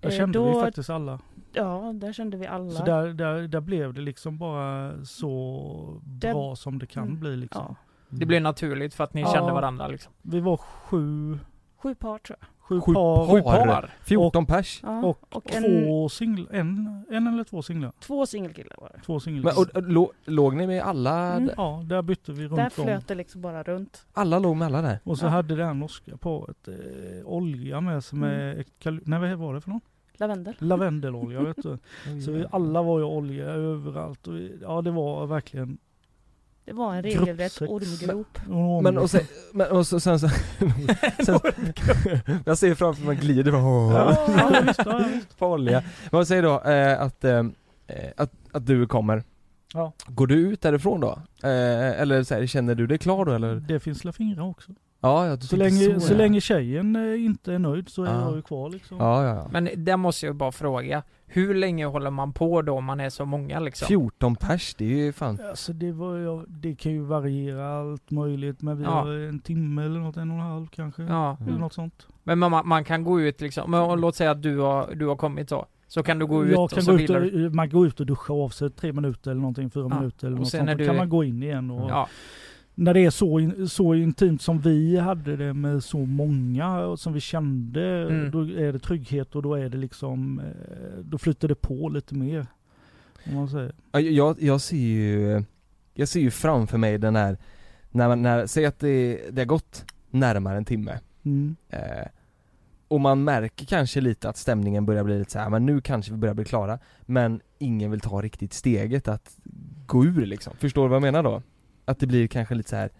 Där Eh, kände då- vi faktiskt alla. Ja, där kände vi alla. Så där, där, där blev det liksom bara så Där- bra som det kan Mm. bli liksom. Ja, Det blev naturligt för att ni Ja. kände varandra liksom? Vi var sju, sju par tror jag. sju, Sju par, par? par? 14 pers? Ja, och, och en, två singlar. En, en eller två singlar? två singelkillar var det. Två singlar. Men, och, och, lå, låg ni med alla? Mm. Ja, där bytte vi runt Där om. flöt det liksom bara runt. Alla låg med alla där? Och så Ja. hade det här norska paret eh, olja med sig med, Mm. kal- nej vad var det för något? Lavendel. Lavendelolja vet du. [LAUGHS] Så vi alla var ju olja överallt. Och, vi- ja det var verkligen Det var en regelrätt ormgrop. Men och sen, men, och så, sen så, [LAUGHS] sen, Jag ser framför mig glider bara Ja, ja, visst, ja, visst. [LAUGHS] på olja. Men vad säger då eh, att, eh, att, att du kommer? Ja. Går du ut därifrån då? Eh, eller så här, känner du dig klar då eller? Det finns la fingrar också. Ja, ja du Så länge, så, ja. länge tjejen eh, inte är nöjd så är Ja. jag ju kvar liksom. Ja, ja, ja. Men där måste jag bara fråga, hur länge håller man på då om man är så många liksom? 14 pers, det är ju fan Alltså det, var, jag, det kan ju variera allt möjligt men vi Ja. har en timme eller något, en och en halv kanske. Ja, Eller något sånt. men man, man kan gå ut liksom, men och låt säga att du har, du har kommit då. Så kan du gå ut jag och kan så gå ut vilar du... och, man går ut och duscha av sig tre minuter eller någonting, fyra Ja. minuter eller Och något sånt. Då du- kan man gå in igen och Ja, när det är så, så intimt som vi hade det med så många och som vi kände, Mm. då är det trygghet och då är det liksom, eh, då flyter det på lite mer. Om man säger. Ja, Jag, jag ser ju jag ser ju framför mig den här, när man, när, säg att det, det har gått närmare en timme Mm. eh, Och man märker kanske lite att stämningen börjar bli lite så här, men nu kanske vi börjar bli klara Men ingen vill ta riktigt steget att gå ur liksom, förstår du vad jag menar då? Att det blir kanske lite så här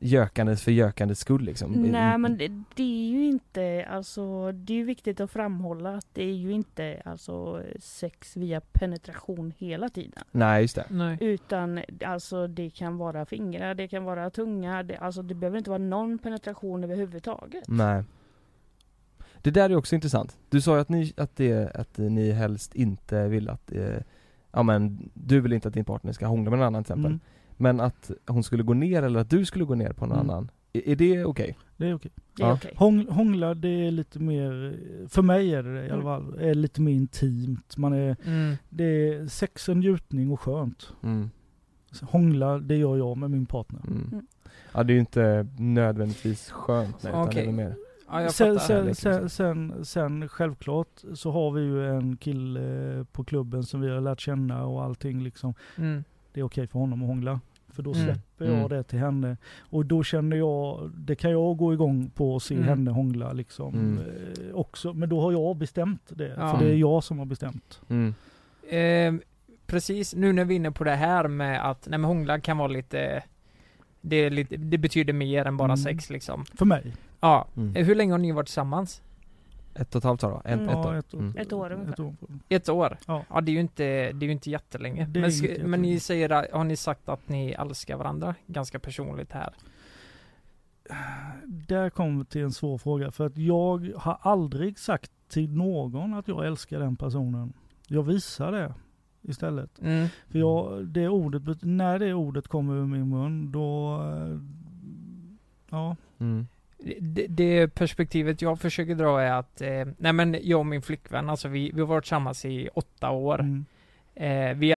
Gökandes för gökandets skull liksom Nej men det, det är ju inte, alltså det är ju viktigt att framhålla att det är ju inte alltså sex via penetration hela tiden. Nej just det Nej. Utan alltså det kan vara fingrar, det kan vara tunga, det, alltså det behöver inte vara någon penetration överhuvudtaget. Nej Det där är också intressant. Du sa ju att ni, att det, att ni helst inte vill att, eh, ja men du vill inte att din partner ska hångla med någon annan till exempel. Mm. Men att hon skulle gå ner eller att du skulle gå ner på någon Mm. annan, är, är det okej? Det är okej. Det är Ja. Hång, hångla det är lite mer, för mig är det det i alla Mm. fall, är lite mer intimt. Man är, Mm. det är sex, en njutning och skönt. Mm. Hångla, det gör jag med min partner. Mm. Mm. Ja det är ju inte nödvändigtvis skönt nej, utan Okej. det är mer Ja, sen, sen, sen, liksom. sen, sen självklart så har vi ju en kille på klubben som vi har lärt känna och allting liksom. Mm. Det är okej för honom att hångla. För då Mm. släpper jag Mm. det till henne. Och då känner jag, det kan jag gå igång på och se Mm. henne hångla liksom. Mm. Eh, också. Men då har jag bestämt det. Ja. För det är jag som har bestämt. mm. Eh, precis, nu när vi är inne på det här med att, nej men hångla kan vara lite det, lite, det betyder mer än bara Mm. sex liksom. För mig. Ja. Mm. Eh, Hur länge har ni varit tillsammans? Ett och ett halvt sa du? En, Mm. ett Ja, år? ett år. Mm. Ett år ungefär. Ett år. Ett år? Ja. Ja det är ju inte, det är ju inte jättelänge. Men, inte men ni säger, att- har ni sagt att ni älskar varandra ganska personligt här? Där kommer vi till en svår fråga. För att jag har aldrig sagt till någon att jag älskar den personen. Jag visar det istället. Mm. För jag, det ordet, när det ordet kommer ur min mun då, eh, ja. Mm. Det, det perspektivet jag försöker dra är att, eh, nej men jag och min flickvän, alltså vi, vi har varit tillsammans i åtta år. Mm. Eh, vi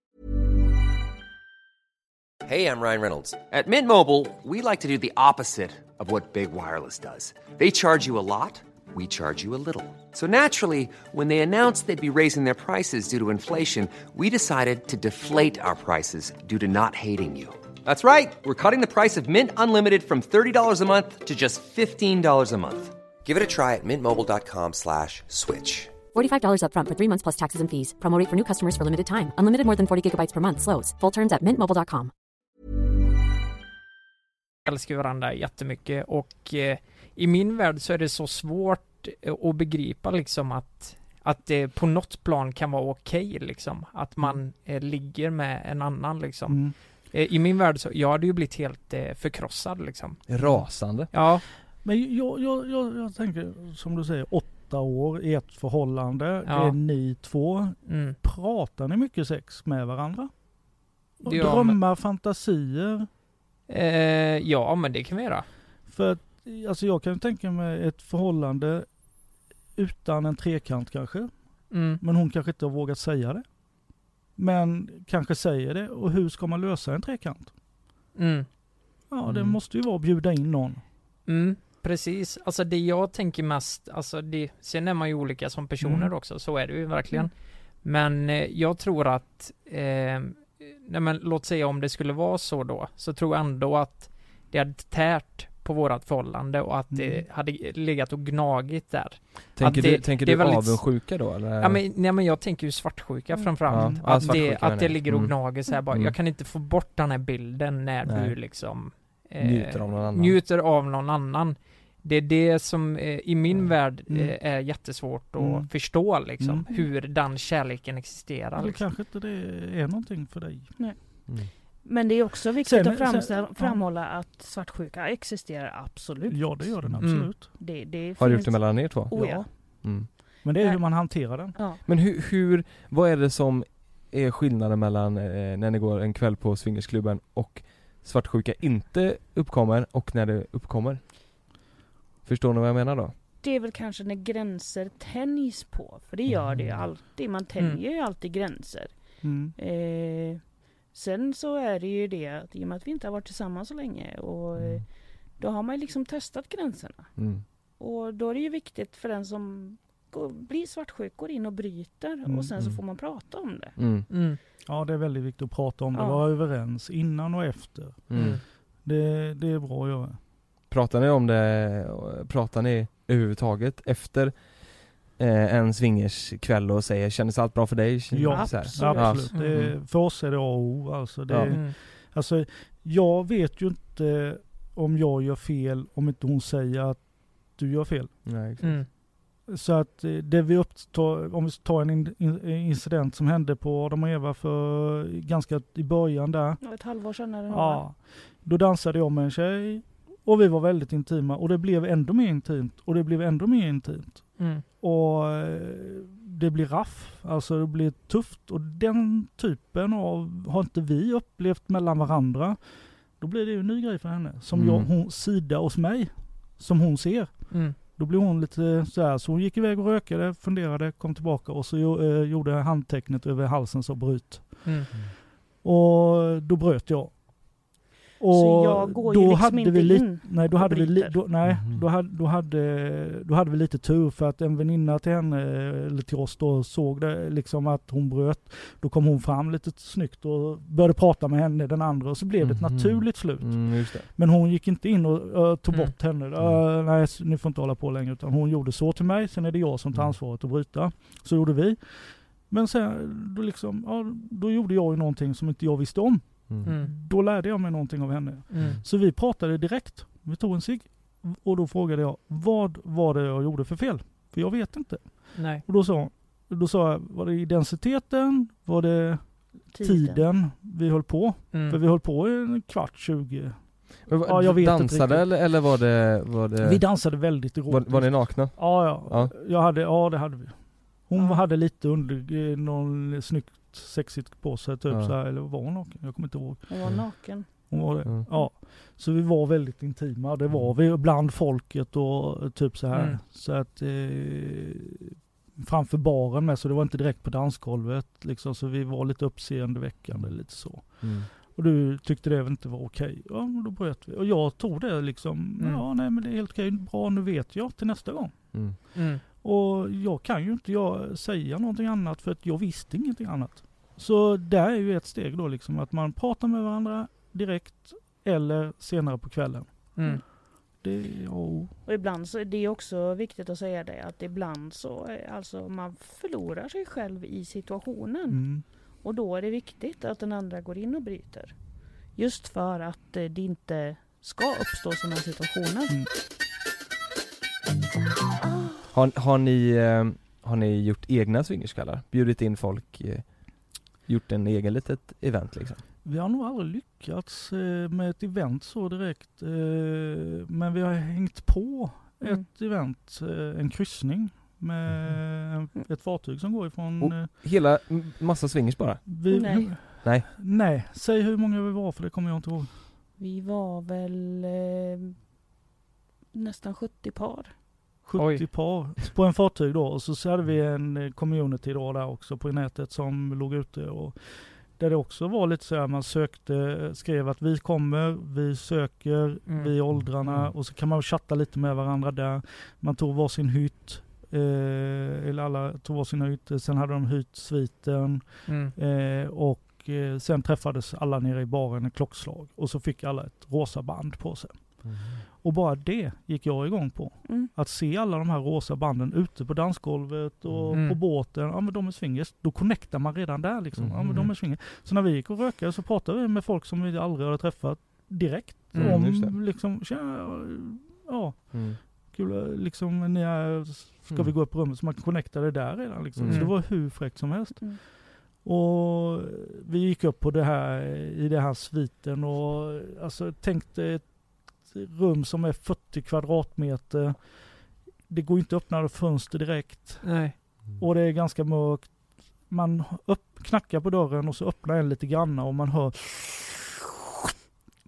Hey, I'm Ryan Reynolds. At Mint Mobile, we like to do the opposite of what Big Wireless does. They charge you a lot, we charge you a little. So naturally, when they announced they'd be raising their prices due to inflation, we decided to deflate our prices due to not hating you. That's right. We're cutting the price of Mint Unlimited from $30 a month to just $15 a month. Give it a try at mintmobile.com slash switch. $45 upfront for three months plus taxes and fees. Promo rate for new customers for limited time. Unlimited more than 40 gigabytes per month. Slows. Full terms at mintmobile.com. älskar varandra jättemycket och eh, i min värld så är det så svårt eh, att begripa liksom att att det på något plan kan vara okej liksom. Att man eh, ligger med en annan liksom. Mm. Eh, I min värld så, jag hade ju blivit helt eh, förkrossad liksom. Rasande Ja, Men jag, jag, jag, jag tänker, som du säger, åtta år i ett förhållande. Ja. Det är ni två. mm. Pratar ni mycket sex med varandra? Ja, drömmar, fantasier? eh, ja men det kan vi göra. För att, alltså jag kan tänka mig ett förhållande utan en trekant kanske. Mm. Men hon kanske inte har vågat säga det. Men kanske säger det. Och hur ska man lösa en trekant? Mm. Ja, det Mm. måste ju vara att bjuda in någon. Mm, precis. Alltså det jag tänker mest, alltså det, sen är man ju olika som personer Mm. också, så är det ju verkligen. Men eh, jag tror att, eh, nej men låt säga om det skulle vara så då, så tror jag ändå att det hade tärt på vårat förhållande och att det Mm. hade legat och gnagit där. Tänker Att det- du, tänker det är du väldigt- avundsjuka då eller? Ja men, nej men jag tänker ju svartsjuka Mm. framförallt. Ja, ja, att, det, svartsjuka att det menar jag. ligger och Mm. gnager så här bara, Mm. jag kan inte få bort den här bilden när Nej. du liksom eh, Njuter av någon annan. njuter av någon annan. Det är det som eh, i min Mm. värld eh, är jättesvårt att Mm. förstå liksom, Mm. hur den kärleken existerar. Eller Liksom. kanske inte det är någonting för dig. Mm. Men det är också viktigt Sen- att framställa, sen- ja. framhålla att svartsjuka existerar absolut. Ja, det gör den Mm. absolut. Det, det Har du gjort det mellan er två? Oh, ja. Ja. Mm. Men det är hur man hanterar den. ja. Men hur, hur, vad är det som är skillnaden mellan eh, när ni går en kväll på swingersklubben och svartsjuka inte uppkommer och när det uppkommer? Förstår ni vad jag menar då? Det är väl kanske när gränser tänjs på. För det gör det ju Mm. alltid. Man tänjer ju alltid gränser. Mm. Eh, sen så är det ju det att i och med att vi inte har varit tillsammans så länge och eh, då har man ju liksom testat gränserna. Mm. Och då är det ju viktigt för den som gå, blir svartsjuk, går in och bryter Mm, och sen så mm. får man prata om det. Mm. Mm. Ja, det är väldigt viktigt att prata om det. Ja. Vara överens innan och efter. Mm. Mm. Det, det är bra att göra. Pratar ni om det, pratar ni överhuvudtaget efter eh, en swingerskväll och säger kändes allt bra för dig? Ja, Så här. absolut. Mm. Det, för oss är det A och O. Alltså det, Ja. Mm. alltså, jag vet ju inte om jag gör fel om inte hon säger att du gör fel. Nej, exakt. Mm. Så att eh, det vi upptar, om vi tar en in, in, incident som hände på Adam och Eva för ganska i början där. Det Ett halvår sedan eller något. Ja, då dansade jag med en tjej och vi var väldigt intima och det blev ändå mer intimt och det blev ändå mer intimt. Mm. Och eh, det blir raff, alltså det blir tufft och den typen av har inte vi upplevt mellan varandra. Då blir det ju en ny grej för henne som Mm. jag, hon sida hos mig, som hon ser. Mm. Då blev hon lite så här, så hon gick iväg och rökade, funderade, kom tillbaka och så eh, gjorde handtecknet över halsen så bryt. Mm. Och då bröt jag. Och Så jag går ju då liksom hade inte vi lite, in nej, då och hade vi, då, nej, Mhm. då, hade, då, hade, då hade vi lite tur för att en väninna till henne, eller till oss då, såg det liksom att hon bröt. Då kom hon fram lite snyggt och började prata med henne, den andra, och så blev det ett Mhm. naturligt slut. Mm, just det. Men hon gick inte in och uh, tog Mm. bort henne. Uh, nej, ni får inte hålla på längre. Utan hon gjorde så till mig, sen är det jag som tar Mm. ansvaret att bryta. Så gjorde vi. Men sen, då liksom, ja, då gjorde jag ju någonting som inte jag visste om. Mm. Mm. Då lärde jag mig någonting av henne. Mm. Så vi pratade direkt. Vi tog en cigg. Och då frågade jag, vad var det jag gjorde för fel? För jag vet inte. Nej. Och då sa, då sa jag, var det identiteten? Var det tiden, vi höll på? För Mm. vi höll på en kvart, 20. Men vad- Ja, jag vet dansade eller, eller var det, var det Vi dansade väldigt var, erotiskt. var ni nakna? Ja, ja. Ja. Jag hade, ja det hade vi. Hon Ja. hade lite under, eh, någon sexigt på sig typ Ja. så här, eller var hon naken? Jag kommer inte ihåg. Hon var naken. Hon var det. Ja. Ja. Så vi var väldigt intima, det var vi bland folket och typ så här. Mm. Så att eh, framför baren med så det var inte direkt på dansgolvet liksom så vi var lite uppseendeväckande lite så. Mm. Och du tyckte det inte var okej. Ja då bröt vi. Och jag tog det liksom, Mm. ja nej men det är helt okej, bra nu vet jag till nästa gång. Mm. Och jag kan ju inte jag säga någonting annat för att jag visste ingenting annat. Så där är ju ett steg då liksom att man pratar med varandra direkt eller senare på kvällen. Mm. Det, ja, Och ibland så är det också viktigt att säga det att ibland så är alltså man förlorar sig själv i situationen. mm, Och då är det viktigt att den andra går in och bryter. Just för att eh, det inte ska uppstå sådana situationer. Mm. Har, har ni, eh, har ni gjort egna swingerskvällar? Bjudit in folk? Eh, gjort en egen litet event liksom? vi har nog aldrig lyckats eh, med ett event så direkt. Men vi har hängt på Mm. ett event, en kryssning med en- ett fartyg som går ifrån... Och- Hela, massa swingers bara? vi, Nej. Nej. Nej, säg hur många vi var för det kommer jag inte ihåg. Vi var väl eh, nästan 70 par. 70 Oj. par på en fartyg då och så hade vi en eh, community då där också på nätet som låg ute och där det också var lite så här man sökte, skrev att vi kommer, vi söker, Mm. vi åldrarna Mm. och så kan man chatta lite med varandra där. Man tog varsin hytt, eh, eller alla tog varsin hytt, sen hade de hyrt sviten Mm. eh, och eh, sen träffades alla nere i baren ett klockslag och så fick alla ett rosa band på sig. Och bara det gick jag igång på. Mm. Att se alla de här rosa banden ute på dansgolvet och Mm. på båten. Ja men de är swingers. Då connectar man redan där liksom. Ja men Mm. de är swingers. Så när vi gick och rökade så pratade vi med folk som vi aldrig hade träffat direkt. Mm, om liksom, tja, ja Mm. kul liksom, ni är, ska Mm. vi gå upp på rummet? Så man connectade där redan liksom. Mm. Så det var hur fräckt som helst. Mm. Och vi gick upp på det här, i den här sviten och alltså tänkte ett rum som är 40 kvadratmeter. Det går inte att öppna fönster direkt Nej. och det är ganska mörkt. Man upp, knackar på dörren och så öppnar en lite granna och man hör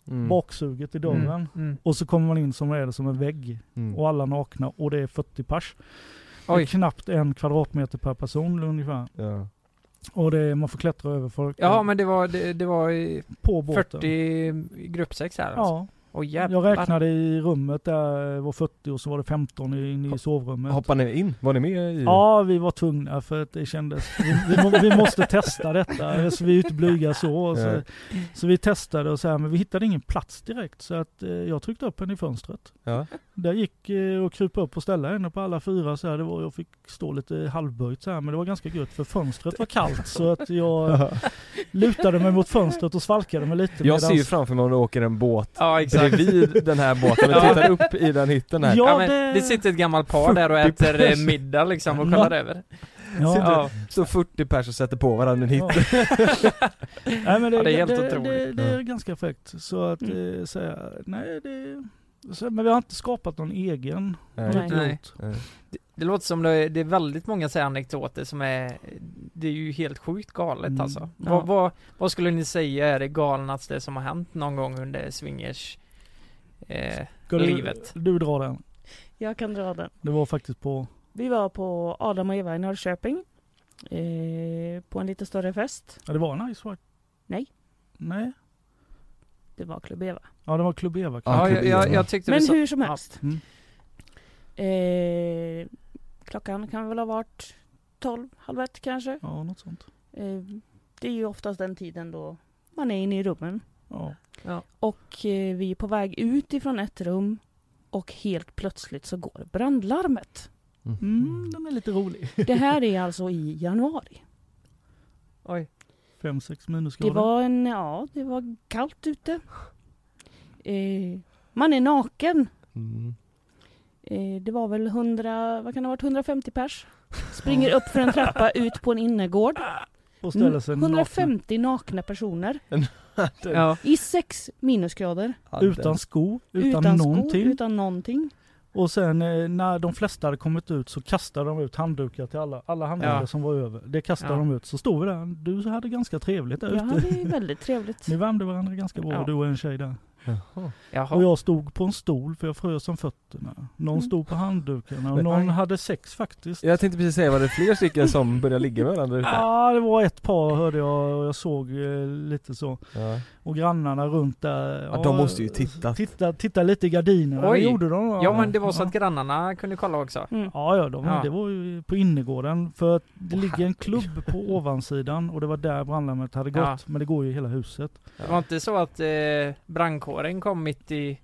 Mm. baksuget i dörren. Mm. Mm. Och så kommer man in som är det som en vägg Mm. och alla nakna och det är 40 pers. Det är Oj. knappt en kvadratmeter per person ungefär. Ja. Och det man får klättra över folk Ja men det var, det, det var i på båten. 40 gruppsex här alltså. Ja, Jävlar. Jag räknade i rummet där det var 40 och så var det 15 i- inne i sovrummet. Hoppade ni in? Var ni med i? Ja, vi var tvungna för att det kändes, vi, vi, vi måste testa detta, så vi är inte blyga så. Så, så vi testade och så här, men vi hittade ingen plats direkt så att eh, jag tryckte upp henne i fönstret. Ja. Där gick eh, och krypa upp och ställa henne på alla fyra så här, det var, jag fick stå lite halvböjt så här, men det var ganska gött för fönstret var kallt så att jag [LAUGHS] lutade mig mot fönstret och svalkade mig lite. Jag ser ju medans- framför mig om du åker en båt Ja exakt. Bredvid den här båten och tittar upp i den hytten här. Ja, Ja, men det- det sitter ett gammalt par där och 40 äter eh, pers. middag liksom och Ja. kollar över. Ja. Ja. Så 40 pers och sätter på varandra en hytt. Ja. [LAUGHS] Nej, men det, Ja, det är helt det, otroligt. Det, det är Ja. ganska fräckt. Så att Mm. eh, säga, nej det... Men vi har inte skapat någon egen. Nej. Nej. Det, det låter som det är, det är väldigt många så här anekdoter som är, det är ju helt sjukt galet Mm. alltså. Ja. Vad, vad, vad skulle ni säga är det galnaste som har hänt någon gång under swingers eh, du, livet? du dra den. Jag kan dra den. Det var faktiskt på... Vi var på Adam och Eva i Norrköping. Eh, på en lite större fest. Ja, det var Nice White. Nej. Nej. Det var Klubb Eva. Ja, det var Club Eva. Ja, Ja, kul jag, jag, jag tyckte Men sa, hur som helst. Mm. Eh, klockan kan väl ha varit 12, halv ett kanske. Ja, något sånt. Eh, det är ju oftast den tiden då man är inne i rummen. Ja. Och eh, vi är på väg ut ifrån ett rum och helt plötsligt så går brandlarmet. Mm, den är lite rolig. [LAUGHS] Det här är alltså i januari. oj, 5-6 Det minusgrader. var en, ja, det var kallt ute. Eh, man är naken. Mm. Eh, det var väl 100, vad kan det ha varit, 150 pers. Springer upp för en trappa ut på en innergård. Och ställer sig nakna. 150 nakna personer [LAUGHS] ja, i 6 minusgrader. Utan skor, utan, Utan någonting. skor, utan någonting. Och sen eh, när de flesta hade kommit ut så kastade de ut handdukar till alla, alla handdukar Ja. som var över. Det kastade Ja. de ut. Så stod vi där. Du hade ganska trevligt där Ja, ute. det är [LAUGHS] väldigt trevligt. Ni värmde varandra ganska bra, Ja. du och en tjej där. Jaha. jaha. Och jag stod på en stol för jag frös om fötterna. Någon Mm. stod på handdukarna och någon hade sex faktiskt. Jag tänkte precis säga, var det fler stycken som började ligga med varandra? Ja, det var ett par hörde jag och jag såg eh, lite så. Ja. Och grannarna runt där. Ja, de måste ju tittat. Titta, titta lite i gardinerna. Oj. Det gjorde de. Ja men det var så att grannarna kunde kolla också. Mm. Ja, ja, de, Ja. det var ju på innergården. För att det ligger en klubb på ovansidan och det var där brandlarmet hade gått. Ja. Men det går ju i hela huset. Det var inte så att eh, brandkåren kom mitt i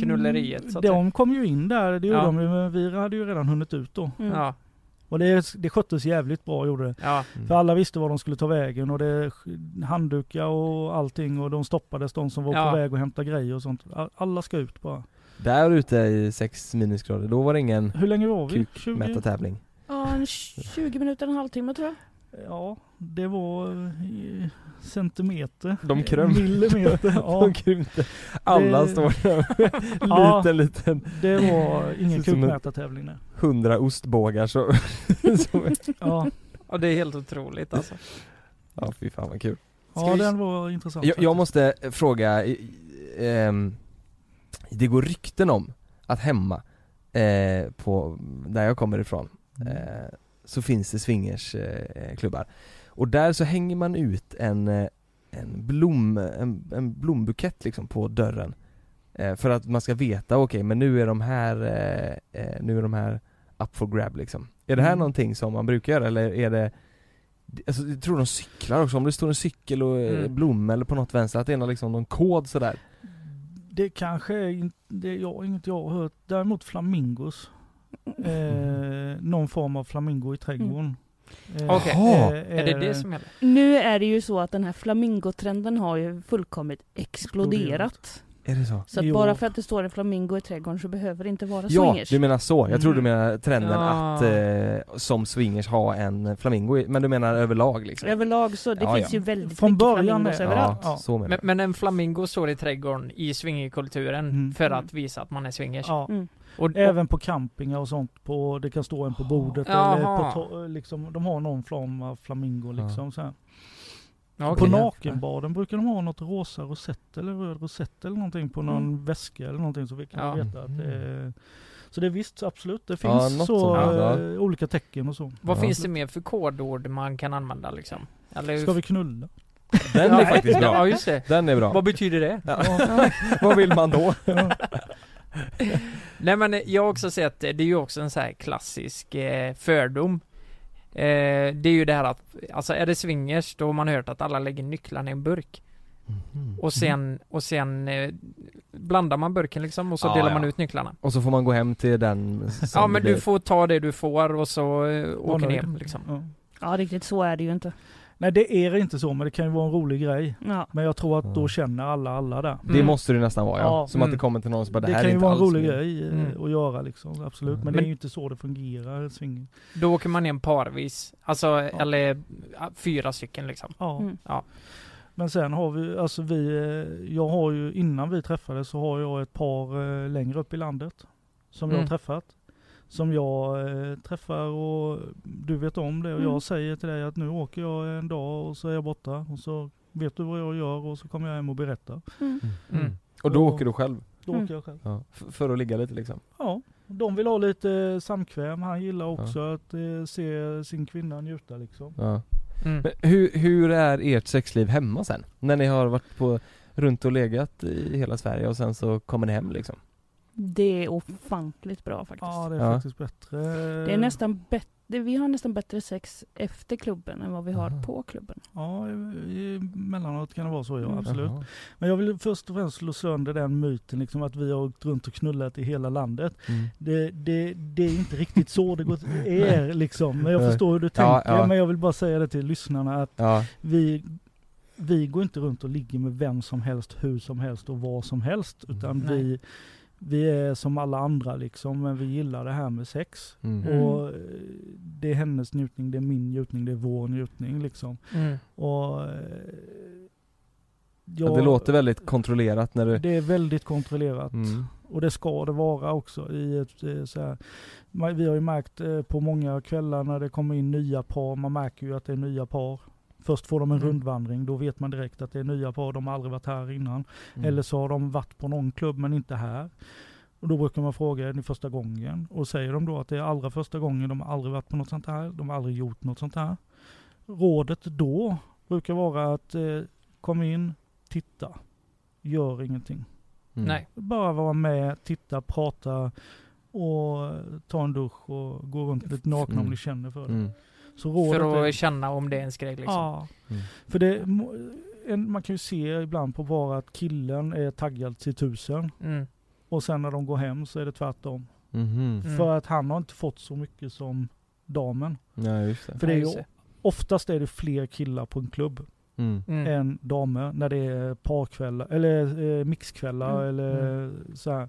knulleriet så att De kom ju in där, det gjorde Ja. de men vi hade ju redan hunnit ut då. Mm. Ja, Och det, det sköttes jävligt bra gjorde det. ja, För alla visste var de skulle ta vägen och det handdukar och allting och de stoppades de som var Ja. på väg att hämta grejer och sånt. All- Alla ska ut bara. Där ute i 6 minusgrader, då var det ingen Hur länge var vi? 20? kukmätartävling. Ja, en 20 minuter, en halvtimme tror jag. Ja, det var eh, centimeter. De kröm. Millimeter. [LAUGHS] Ja, De krympte. Alla Det- står där med [LAUGHS] Ja. liten, liten det var ingen [LAUGHS] kukmätartävling där. hundra ostbågar så, så Ja, och det är helt otroligt alltså. Ja fy fan vad kul. ja vi- den var intressant. Jag, jag måste fråga, i- i- ehm, det går rykten om att hemma, eh, på, där jag kommer ifrån, eh, så finns det swingersklubbar. Eh, klubbar. och där så hänger man ut en, eh, en, blom, en, en blombukett liksom på dörren. Eh, för att man ska veta, okej men nu är de här, eh, eh, nu är de här up for grab liksom. Är det här Mm. någonting som man brukar göra eller är det Alltså, jag tror de cyklar också, om det står en cykel och eh, Mm. blomma eller på något vänster, att det är någon, liksom någon kod sådär Det kanske är det är jag, inget jag har hört. Däremot flamingos. Eh, någon form av flamingo i trädgården. Eh, Okej. Jaha. Är det det som gäller? Nu är det ju så att den här flamingotrenden har ju fullkomligt exploderat. Är det så? Så att Jo. bara för att det står en flamingo i trädgården så behöver det inte vara Ja, swingers. du menar så. Jag tror du Mm. menar trenden Ja. att eh, som swingers ha en flamingo i, men du menar överlag liksom? Överlag så, det Ja, finns ja. ju väldigt Från mycket början flamingos är- överallt. Ja. så menar Men, men en flamingo står i trädgården i swingerkulturen Mm. för att visa att man är swingers. Ja. Mm. Och, och, Även på campingar och sånt. På, det kan stå en på bordet Jaha. eller på to- liksom, De har någon form av flamingo liksom. Så här. Ja, På nakenbaden brukar de ha något rosa rosett eller röd rosett eller någonting på någon Mm. väska eller någonting så vi kan Ja. veta att det är... Så det är visst absolut, det Ja, finns så sånt, ja. eh, olika tecken och så. Vad Ja. finns det mer för kodord man kan använda liksom? Eller Ska vi knulla? Den är faktiskt Ja bra. just det. Den är bra. Vad betyder det? Ja. [LAUGHS] Vad vill man då? [LAUGHS] Nej men jag har också sett, det är ju också en så här klassisk eh, fördom eh, Det är ju det här att, alltså är det swingers då har man hört att alla lägger nycklarna i en burk Mhm. Och sen, och sen eh, blandar man burken liksom och så Ja, delar ja. man ut nycklarna Och så får man gå hem till den [LAUGHS] Ja men det du blir. får ta det du får och så eh, åker ni hem liksom Ja. Ja, riktigt så är det ju inte. Nej det är inte så men det kan ju vara en rolig grej. Ja. Men jag tror att då känner alla alla där. Det Mm. måste det nästan vara ja. Ja. Som att det Mm. kommer till någon som bara det, Det, här kan är ju inte vara en alls rolig min." grej eh, Mm. att göra liksom, absolut. Mm. Men, det är Men- ju inte så det fungerar, swing. Då åker man hem parvis, alltså eller ja, fyra stycken liksom Ja. Mm. Ja. Men sen har vi, alltså vi, eh, jag har ju innan vi träffades så har jag ett par eh, längre upp i landet. Som jag Mm. har träffat. Som jag eh, träffar och du vet om det och Mm. jag säger till dig att nu åker jag en dag och så är jag borta och så vet du vad jag gör och så kommer jag hem och berättar. Mm. Mm. Och då Och- åker du själv? Då Mm. åker jag själv. Ja. För att ligga lite liksom? Ja, de vill ha lite samkväm. Han gillar också att eh, se sin kvinna njuta liksom. Ja. Mm. Men hur, hur är ert sexliv hemma sen? När ni har varit på, runt och legat i hela Sverige och sen så kommer ni hem liksom? Det är ofantligt bra faktiskt. Ja, det är Ja. faktiskt bättre. Det är nästan bättre, vi har nästan bättre sex efter klubben än vad vi har Aha. på klubben. Ja, i- emellanåt kan det vara så ja, Mm. absolut. Jaha. Men jag vill först och främst slå sönder den myten liksom att vi har åkt runt och knullat i hela landet. Mm. Det, det, det är inte riktigt så det går, [LAUGHS] är liksom. Men jag Nej. förstår hur du Ja, tänker. ja. Men jag vill bara säga det till lyssnarna att Ja, vi, vi går inte runt och ligger med vem som helst, hur som helst och vad som helst. Utan Nej. vi, vi är som alla andra liksom, men vi gillar det här med sex. mm. Mm. Och eh, det är hennes njutning, det är min njutning, det är vår njutning liksom. Mm. Och eh, Ja, det låter väldigt kontrollerat när du... Det är väldigt kontrollerat. Mm. Och det ska det vara också i ett eh, så här, Vi har ju märkt på många kvällar när det kommer in nya par, man märker ju att det är nya par. Först får de en Mm. rundvandring, då vet man direkt att det är nya par, de har aldrig varit här innan. Mm. Eller så har de varit på någon klubb men inte här. Och då brukar man fråga, är det första gången? Och säger de då att det är allra första gången, de har aldrig varit på något sånt här, de har aldrig gjort något sånt här. Rådet då brukar vara att eh, kom in, titta, gör ingenting. Mm. Nej. Bara vara med, titta, prata och ta en dusch och gå runt lite nakna om Mm. ni känner för det. För att känna om det är en grej liksom Ja. Mm. För det, man kan ju se ibland på bara att killen är taggad till tusen mm. och sen när de går hem så är det tvärtom. Mhm. Mm. För att han har inte fått så mycket som damen. Ja just det. För det är ju, oftast är det fler killar på en klubb Mm. Mm. än damer när det är parkvällar eller eh, mixkvällar Mm. eller så här.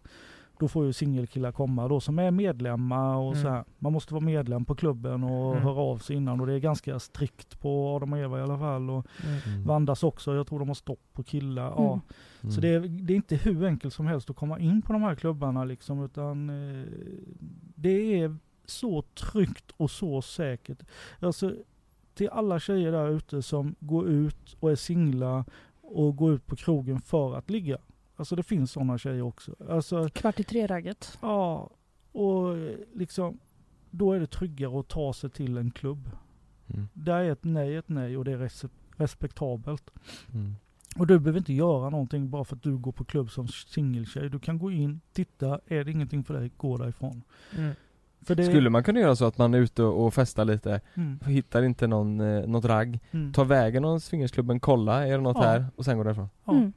Då får ju singelkillar komma då som är medlemmar och Mm. så här. Man måste vara medlem på klubben och Mm. höra av sig innan och det är ganska strikt på Adam och Eva i alla fall och Mm. Mm. Vandas också. Jag tror de har stopp på killar. Ja. Mm. Mm. Så det är, det är inte hur enkelt som helst att komma in på de här klubbarna liksom utan eh, det är så tryggt och så säkert. Alltså till alla tjejer där ute som går ut och är singlar och går ut på krogen för att ligga. Alltså det finns sådana tjejer också. Alltså Kvart i tre-ragget. ja, och liksom då är det tryggare att ta sig till en klubb. Mm. Där är ett nej ett nej och det är res- respektabelt. Mm. Och du behöver inte göra någonting bara för att du går på klubb som singeltjej. Du kan gå in, titta, är det ingenting för dig, gå därifrån. Mm. För det, Skulle man kunna göra så att man är ute och festar lite, Mm, hittar inte någon, eh, något ragg, mm. tar vägen någon swingersklubben, kolla, är det något Ja. här? Och sen går därifrån? Ja, Mm.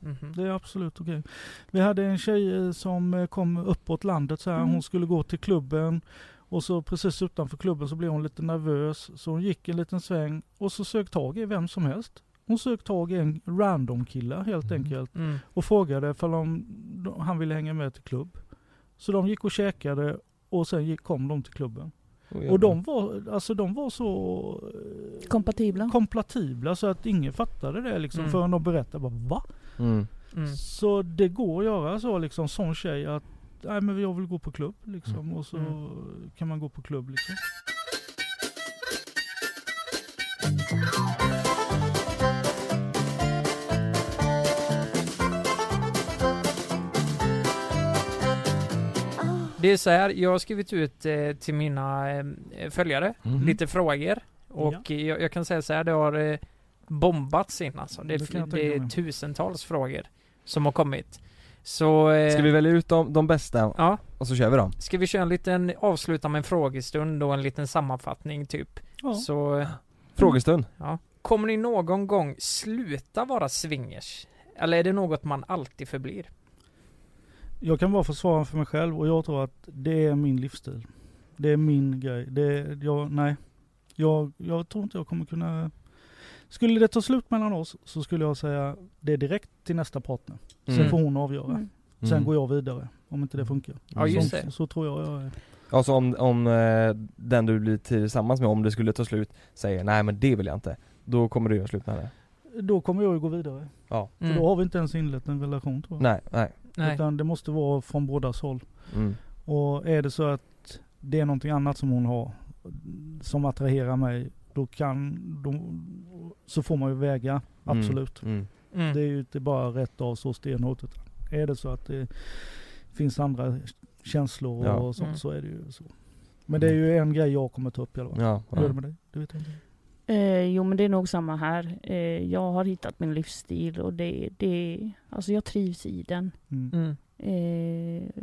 Mhm. Det är absolut okej. Vi hade en tjej eh, som eh, kom uppåt landet så här. Mm. Hon skulle gå till klubben och så precis utanför klubben så blev hon lite nervös. Så hon gick en liten sväng och så sög tag i vem som helst. Hon sög tag i en random kille helt Mm. enkelt. Mm. och frågade de, han ville hänga med till klubb. Så de gick och käkade och sen gick, kom de till klubben. Oh, Och de var, alltså de var så eh, Kompatibla. kompatibla så att ingen fattade det liksom Mm. förrän de berättade bara va? Mm. Mm. Så det går att göra så liksom sån tjej att nej men jag vill gå på klubb liksom Mm. och så Mm. kan man gå på klubb liksom. Det är så här, jag har skrivit ut eh, till mina eh, följare Mhm. lite frågor och Ja. jag, jag kan säga så här, det har eh, bombats in alltså. Det, Det det, är tusentals frågor som har kommit. Så... eh, Ska vi välja ut de, de bästa Ja, och så kör vi dem? ska vi köra en liten, avsluta med en frågestund och en liten sammanfattning typ? Ja. Så, eh, Frågestund. ja. Kommer ni någon gång sluta vara swingers? Eller är det något man alltid förblir? Jag kan bara försvara för mig själv och jag tror att det är min livsstil. Det är min grej. Det är, jag, nej. Jag, jag tror inte jag kommer kunna... Skulle det ta slut mellan oss så skulle jag säga det är direkt till nästa partner. Sen Mm. får hon avgöra. Mm. Sen Mm. går jag vidare. Om inte det funkar. Ja, just så, det. så tror jag jag är. Alltså om, om eh, den du blir tillsammans med, om det skulle ta slut, säger nej men det vill jag inte. Då kommer du göra slut med det. Då kommer jag ju gå vidare. Ja. För Mm. då har vi inte ens inlett en relation tror jag. Nej, nej. Nej. Utan det måste vara från bådas håll. Mm. Och är det så att det är någonting annat som hon har som attraherar mig, då kan, då, så får man ju väga, absolut. Mm. Mm. Det är ju inte bara rätt av så stenhårt. Utan är det så att det finns andra känslor och Ja. sånt Mm. så är det ju så. Men det är ju en grej jag kommer ta upp i alla fall. Ja, Hur är det med dig? Det vet jag inte. Eh, jo men det är nog samma här. Eh, jag har hittat min livsstil och det, det, alltså jag trivs i den. Mm. Mm. Eh,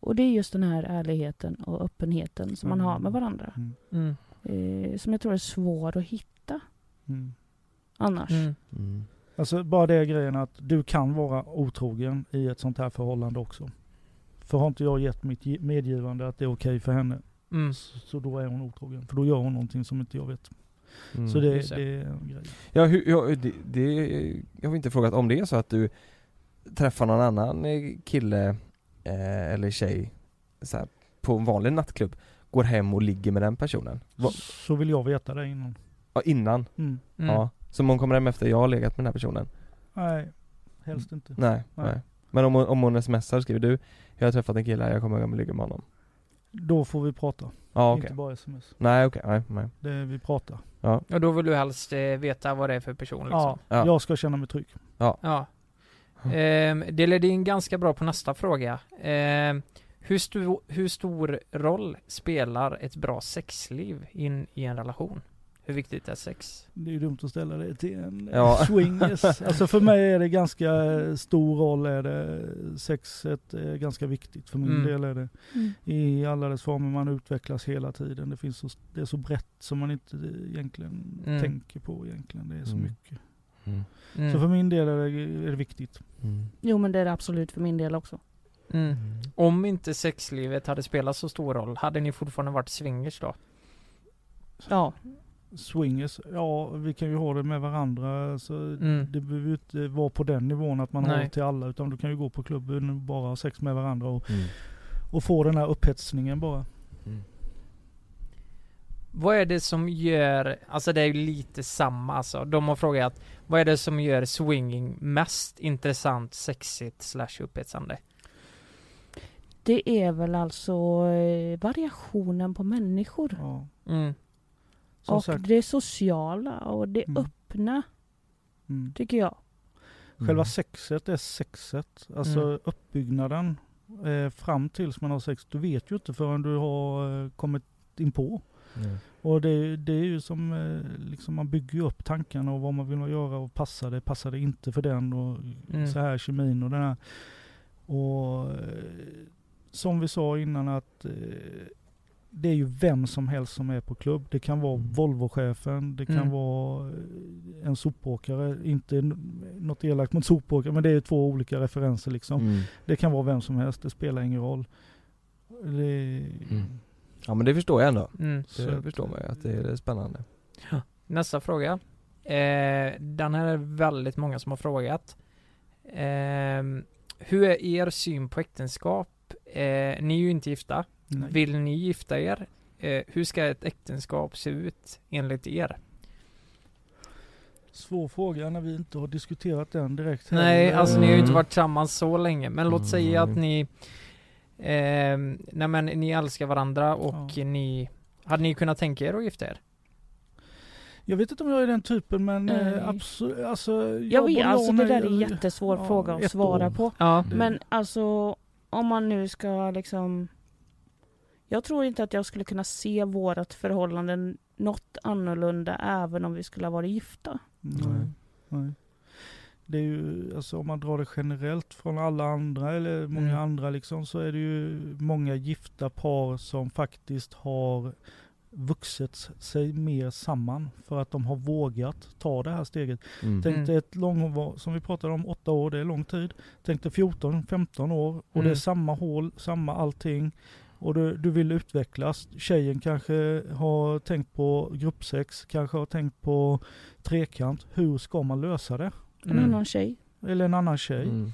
och det är just den här ärligheten och öppenheten som man har med varandra. Mm. Mm. Eh, som jag tror är svår att hitta Mm. annars. Mm. Mm. Alltså bara det grejen att du kan vara otrogen i ett sånt här förhållande också. För har inte jag gett mitt medgivande att det är okej för henne, Mm. så, så då är hon otrogen. För då gör hon någonting som inte jag vet. Mm. Så det, det. är en grej. Ja, hur, ja det, det, jag har inte frågat om det är så att du träffar någon annan kille eh, eller tjej så här, på en vanlig nattklubb, går hem och ligger med den personen? Va, Så vill jag veta det innan. ja, innan? Mm. Mm. Ja. Som hon kommer hem efter jag har legat med den här personen? Nej, helst inte. Nej, nej. Nej. Men om hon, om hon smsar skriver du Jag har träffat en kille jag kommer hem och ligga med honom Då får vi prata. Ja okej Inte bara sms. Nej okej, nej, nej Det vi pratar. Och då vill du helst eh, veta vad det är för person liksom? Ja, Ja. jag ska känna mig trygg. Ja. Ehm, det leder in ganska bra på nästa fråga. Ehm, hur, sto- hur stor roll spelar ett bra sexliv in i en relation? Hur viktigt är sex? Det är ju dumt att ställa det till en Ja. [LAUGHS] swingers. Alltså för mig är det ganska stor roll är det. Sexet är ganska viktigt. För min Mm. del är det. Mm. I alla dess former. Man utvecklas hela tiden. Det, finns så, det är så brett som man inte egentligen Mm. tänker på egentligen. Det är så Mm. mycket. mm. Mm. Så för min del är det, är det viktigt. Mm. Jo men det är det absolut för min del också. Mm. Om inte sexlivet hade spelat så stor roll, hade ni fortfarande varit swingers då? Ja. Swingers, ja vi kan ju ha det med varandra. Så Mm. Det behöver ju inte vara på den nivån att man har Nej. det till alla. Utan du kan ju gå på klubben och bara ha sex med varandra. Och, Mm. och få den här upphetsningen bara. Mm. Vad är det som gör, alltså det är ju lite samma alltså. De har frågat, vad är det som gör swinging mest intressant, sexigt slash upphetsande? Det är väl alltså eh, variationen på människor. Ja. Mm. Som och sagt, det sociala och det Mm. öppna mm. tycker jag. själva sexet är sexet. Alltså Mm. uppbyggnaden eh, fram tills man har sex. Du vet ju inte förrän du har eh, kommit in på. Mm. Och det, det är ju som, eh, liksom man bygger upp tankarna och vad man vill göra och passar det, passar det inte för den och Mm. så här kemin och den här. Och eh, som vi sa innan att eh, det är ju vem som helst som är på klubb. Det kan vara Mm. Volvochefen, det kan Mm. vara eh, en sopåkare. Inte något elakt mot sopåkare men det är två olika referenser liksom. Mm. Det kan vara vem som helst, det spelar ingen roll. Det, Mm. Ja men det förstår jag ändå Mm. Det Så förstår man ju att det är spännande Nästa fråga. Eh, den här är väldigt många som har frågat. Eh, hur är er syn på äktenskap? Eh, ni är ju inte gifta. Nej. Vill ni gifta er? Eh, hur ska ett äktenskap se ut enligt er? Svår fråga när vi inte har diskuterat den direkt. Nej, heller. alltså ni har ju inte Mm. varit tillsammans så länge. Men låt säga att Mm. ni eh, Nej men ni älskar varandra och Ja. ni Hade ni kunnat tänka er att gifta er? Jag vet inte om jag är den typen men Nej. eh, absolut, alltså. Jag vet, och alltså det nej, där är en jag- jättesvår ja, fråga att svara år. på. Ja. Men alltså om man nu ska liksom Jag tror inte att jag skulle kunna se vårat förhållande något annorlunda även om vi skulle ha varit gifta. Nej. Nej. Det är ju, alltså om man drar det generellt från alla andra eller många Mm. andra liksom så är det ju många gifta par som faktiskt har vuxit sig mer samman för att de har vågat ta det här steget. Mm. Tänk Mm. dig ett lång, som vi pratade om, åtta år, det är lång tid. Tänk dig 14-15 år och det är Mm. samma hål, samma allting. Och du, du vill utvecklas. Tjejen kanske har tänkt på gruppsex, kanske har tänkt på trekant. Hur ska man lösa det? En Mm. annan tjej. Eller en annan tjej. Mm.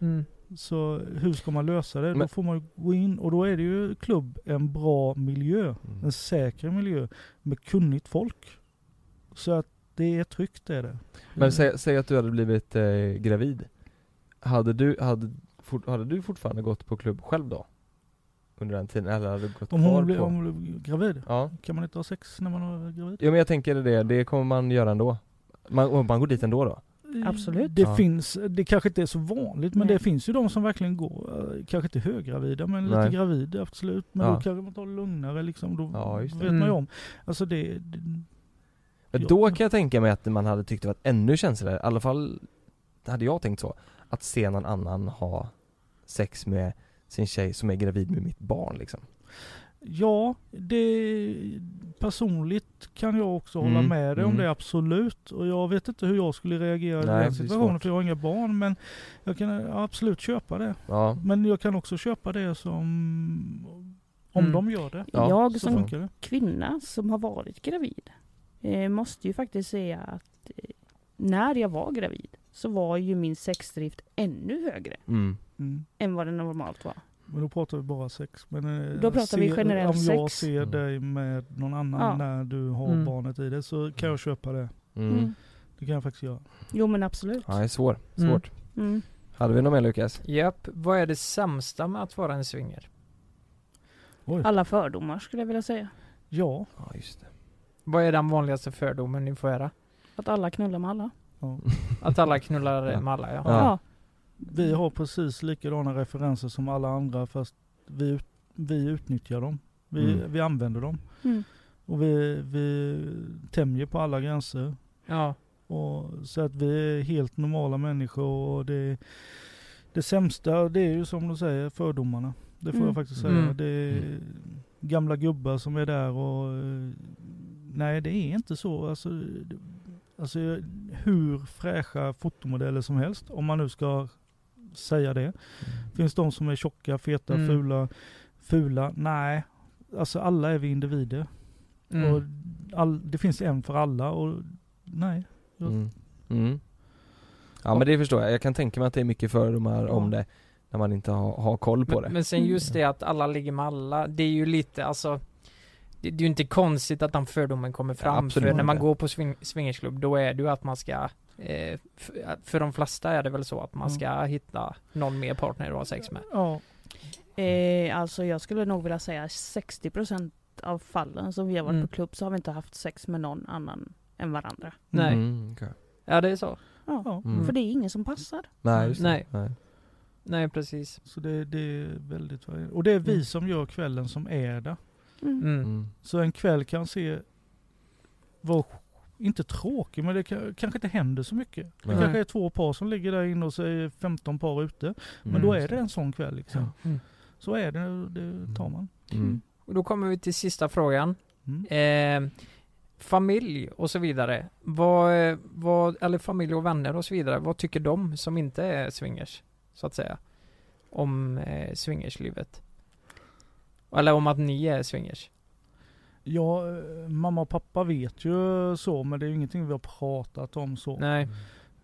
Mm. Så hur ska man lösa det? Då Men- får man gå in och då är det ju klubb en bra miljö. Mm. En säker miljö med kunnigt folk. Så att det är tryggt är det. Men säg, säg att du hade blivit eh, gravid Hade du, hade, fort, hade du fortfarande gått på klubb själv då? Under den tiden, eller hade gått Om kvar hon, blir, på? om hon blir gravid, Ja, kan man inte ha sex när man är gravid? jo men jag tänker det, det kommer man göra ändå Man, man går dit ändå då? Absolut. Det Ja. finns, det kanske inte är så vanligt men Nej. det finns ju de som verkligen går, eh, kanske inte höggravida men Nej. lite gravid absolut. Men Ja. då kanske man tar lugnare liksom, då Ja, just det. vet man ju Mm. om. Alltså det, det Men Ja. då kan jag tänka mig att man hade tyckt det var ännu känsligare, i alla fall hade jag tänkt så Att se någon annan ha sex med sin tjej som är gravid med mitt barn liksom Ja, det personligt kan jag också hålla Mm, med dig om mm. det absolut. Och jag vet inte hur jag skulle reagera i Nej, är den situationen för jag har inga barn. Men jag kan absolut köpa det. Ja, Men jag kan också köpa det som om Mm. de gör det. Ja, jag som det. kvinna som har varit gravid eh, måste ju faktiskt säga att eh, när jag var gravid så var ju min sexdrift ännu högre mm. Mm. än vad det normalt var. Men då pratar vi bara sex. Men eh, Då pratar vi generell Om jag sex. ser Mm. dig med någon annan Ja. när du har Mm. barnet i det så kan jag köpa det. Mm. Mm. Det kan jag faktiskt göra. Jo men absolut. Ja, det är svår, Mm. svårt Mm. Hade vi något mer Lukas? Japp, vad är det sämsta med att vara en swinger? Alla fördomar skulle jag vilja säga. Ja. Ja just det Vad är den vanligaste fördomen ni får höra? Att alla knullar med alla. ja. Att alla knullar med alla ja. Ja. Ja. Vi har precis likadana referenser som alla andra fast vi, vi utnyttjar dem. Vi, Mm. vi använder dem. Mm. Och vi, vi tämjer på alla gränser. Ja. Och, så att vi är helt normala människor och det, det sämsta det är ju som du säger fördomarna. Det får Mm. jag faktiskt säga. Mm. Det är gamla gubbar som är där och nej det är inte så. Alltså, det- alltså hur fräscha fotomodeller som helst om man nu ska säga det. Finns de som är tjocka, feta, Mm. fula, fula? Nej. Alltså alla är vi individer. Och Mm. all, det finns en för alla och nej. Ja. Mm. Mm. Ja men det förstår jag, jag kan tänka mig att det är mycket fördomar om det När man inte har, har koll på Men, det men sen just det att alla ligger med alla, det är ju lite alltså det, det är ju inte konstigt att den fördomen kommer fram, absolut för när man går på swing, swingersklubb då är det ju att man ska eh, f- För de flesta är det väl så att man Mm. ska hitta någon mer partner att ha sex med Ja, Eh, alltså jag skulle nog vilja säga 60% av fallen som vi har varit Mm. på klubb så har vi inte haft sex med någon annan än varandra. Nej, mm, okej. ja det är så Ja. ja. Mm. För det är ingen som passar. Nej just det. Nej. Nej. Nej precis Så det, det är väldigt varierande. Och det är vi Mm. som gör kvällen som är. Mm. mm. Mm. Så en kväll kan se vara inte tråkig men det kan, kanske inte händer så mycket. Det Nej. kanske är två par som ligger där inne och så är 15 par ute. Men då är det en sån kväll liksom. Mm. Så är det, det tar man. Mm. Och då kommer vi till sista frågan Mm. eh, Familj och så vidare vad, vad, eller familj och vänner och så vidare, vad tycker de som inte är swingers? Så att säga Om eh, swingerslivet Eller om att ni är swingers Ja, eh, mamma och pappa vet ju så men det är ju ingenting vi har pratat om så. Nej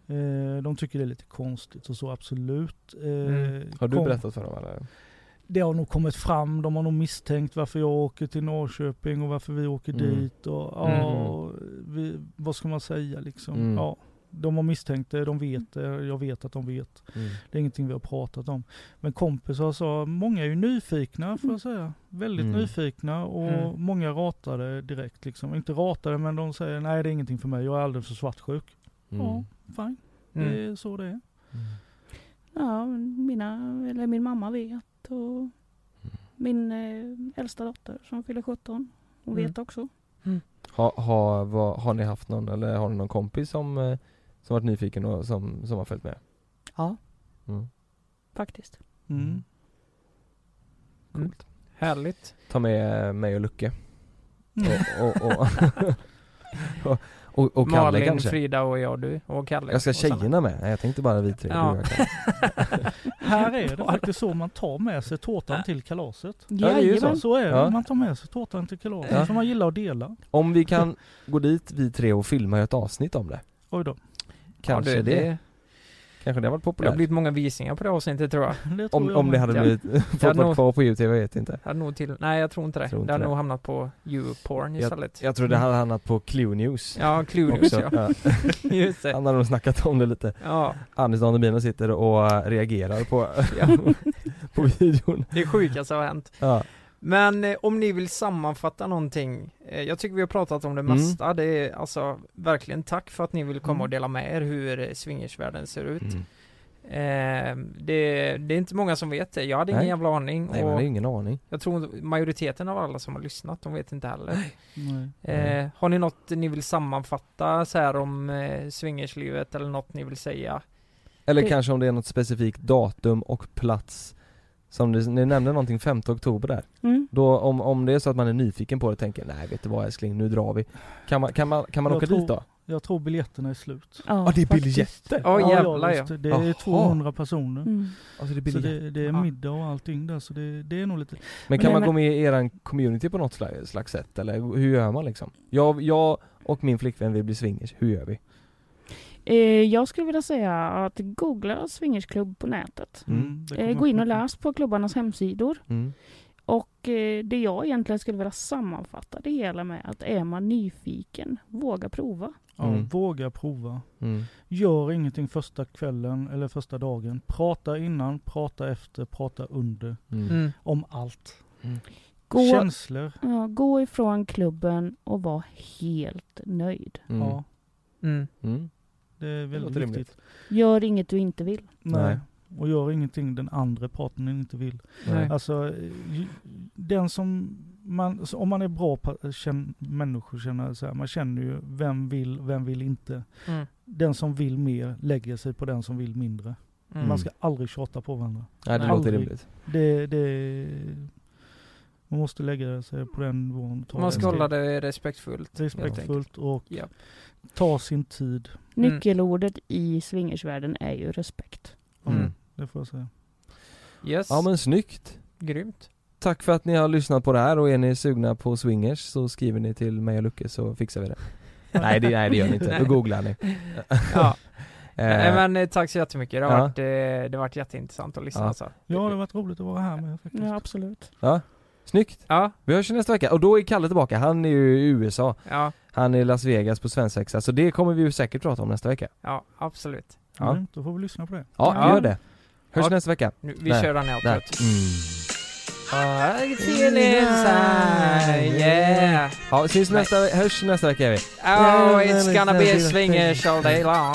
Eh, de tycker det är lite konstigt och så absolut. Eh, Mm. Har du kom- berättat för dem eller? Det har nog kommit fram, de har nog misstänkt varför jag åker till Norrköping och varför vi åker Mm. dit och ja, vi, vad ska man säga liksom. Mm. Ja, de har misstänkt det, de vet det, jag vet att de vet. Mm. Det är ingenting vi har pratat om. Men kompisar sa, många är ju nyfikna får jag säga. Väldigt Mm. nyfikna och Mm. många ratade direkt liksom. Inte ratade men de säger nej det är ingenting för mig, jag är alldeles för svartsjuk. Mm. Ja, fine. Det mm. är så det är. Mm. Ja, mina, eller min mamma vet och min eh, äldsta dotter som fyller 17. Hon Mm. vet också. Har ha, ha, vad, har ni haft någon, eller har ni någon kompis som, eh, som varit nyfiken och som, som har följt med? Ja, Mm. faktiskt. Mm. Coolt. Härligt. Ta med mig och Lucke Mm. och, och, och, [LAUGHS] och, och, och Kalle Malin, kanske Frida och jag du och Kalle. Jag ska tjejerna med? Nej jag tänkte bara vi tre, Ja. [LAUGHS] Här är det faktiskt så man tar med sig tårtan till kalaset. det är ju Jajamän. Så är det, Ja. man tar med sig tårtan till kalaset. Ja. För man gillar att dela. Om vi kan gå dit vi tre och filma ett avsnitt om det Oj då. Kanske ja, det, det, kanske det har varit det har populärt blivit många visningar på det avsnittet tror jag. [LAUGHS] Det tror Om, jag om det hade Ja. blivit, fått hade vara nog- kvar på youtube, jag vet inte Hade nog till, nej jag tror inte det. Tror inte det hade det. nog hamnat på YouPorn istället. Jag tror det hade hamnat på Clue News Ja, Clueless också. ja. Ja. [LAUGHS] Just det. Han hade nog snackat om det lite Ja, Anis Don Demina sitter och reagerar på, ja. [LAUGHS] på videon det sjukaste har hänt. Ja, Men eh, om ni vill sammanfatta någonting, eh, jag tycker vi har pratat om det Mm. mesta, det är alltså verkligen tack för att ni vill komma Mm. och dela med er hur eh, swingersvärlden ser ut. mm. Eh, det, det är inte många som vet det, jag hade ingen Nej. jävla aning Nej man och har ingen aning jag tror majoriteten av alla som har lyssnat, de vet inte heller. Nej. Eh, har ni något ni vill sammanfatta så här om eh, swingerslivet eller något ni vill säga? Eller Det- kanske om det är något specifikt datum och plats Som ni, ni nämnde någonting 5 oktober där Mm. Då om, om det är så att man är nyfiken på det och tänker nej vet du vad älskling, nu drar vi Kan man, kan man, kan man Jag åka tror- dit då? Jag tror biljetterna är slut. Ja, Ja, det är faktiskt. biljetter! Ja jävlar ja. Det är Jaha. 200 personer. Mm. Alltså det är Så det, det är middag och allting där så det, det är nog lite Men kan Nej, man men- gå med i eran community på något slags, slags sätt eller hur gör man liksom? Jag, jag och min flickvän vill bli swingers, hur gör vi? Eh, jag skulle vilja säga att googla swingersklubb på nätet. Mm. Eh, gå in och läs på klubbarnas hemsidor. Mm. Och eh, det jag egentligen skulle vilja sammanfatta det hela med att är man nyfiken, våga prova. Ja, Mm. Våga prova. Mm. Gör ingenting första kvällen eller första dagen. Prata innan, prata efter, prata under. Mm. Mm. Om allt. Gå, Känslor. ja, gå ifrån klubben och var helt nöjd. Mm. Ja, Mm. Mm. Det är väldigt rimligt. viktigt. Gör inget du inte vill. Nej. Nej. Och gör ingenting den andra partnern inte vill. Nej. Alltså, den som man, om man är bra känn, människokännare så här, man känner ju vem vill, vem vill inte. Mm. Den som vill mer lägger sig på den som vill mindre. Mm. Man ska aldrig tjata på varandra. Nej det Nej. låter Aldrig. rimligt Det, det, man måste lägga sig på den nivån. Man ska hålla det respektfullt. respektfullt och Ja. ta sin tid. Mm. Nyckelordet i swingersvärlden är ju respekt. Mm. Det får jag säga. Yes, Ja men snyggt! grymt. Tack för att ni har lyssnat på det här och är ni sugna på swingers så skriver ni till mig och Lucke så fixar vi det [LAUGHS] Nej det, nej, det gör ni inte, då googlar ni [LAUGHS] Ja. Eh, Nej, men eh, tack så jättemycket, det har, ja. varit, eh, det har varit jätteintressant att lyssna Ja. alltså. Ja, det har varit roligt att vara här med faktiskt. Ja, absolut. Ja, snyggt! Ja, Vi hörs nästa vecka, och då är Kalle tillbaka, han är ju i USA ja, Han är i Las Vegas på svensexa, så det kommer vi ju säkert prata om nästa vecka ja, absolut. Ja. Ja. Då får vi lyssna på det. Ja, Ja. gör det! Hörs Ja. nästa vecka! Nu, vi Där. kör den Där! outrot. Mm. I feel inside, yeah. Ja, syns nästa, hörs nästa vecka är vi Oh, it's gonna be swingers all day long.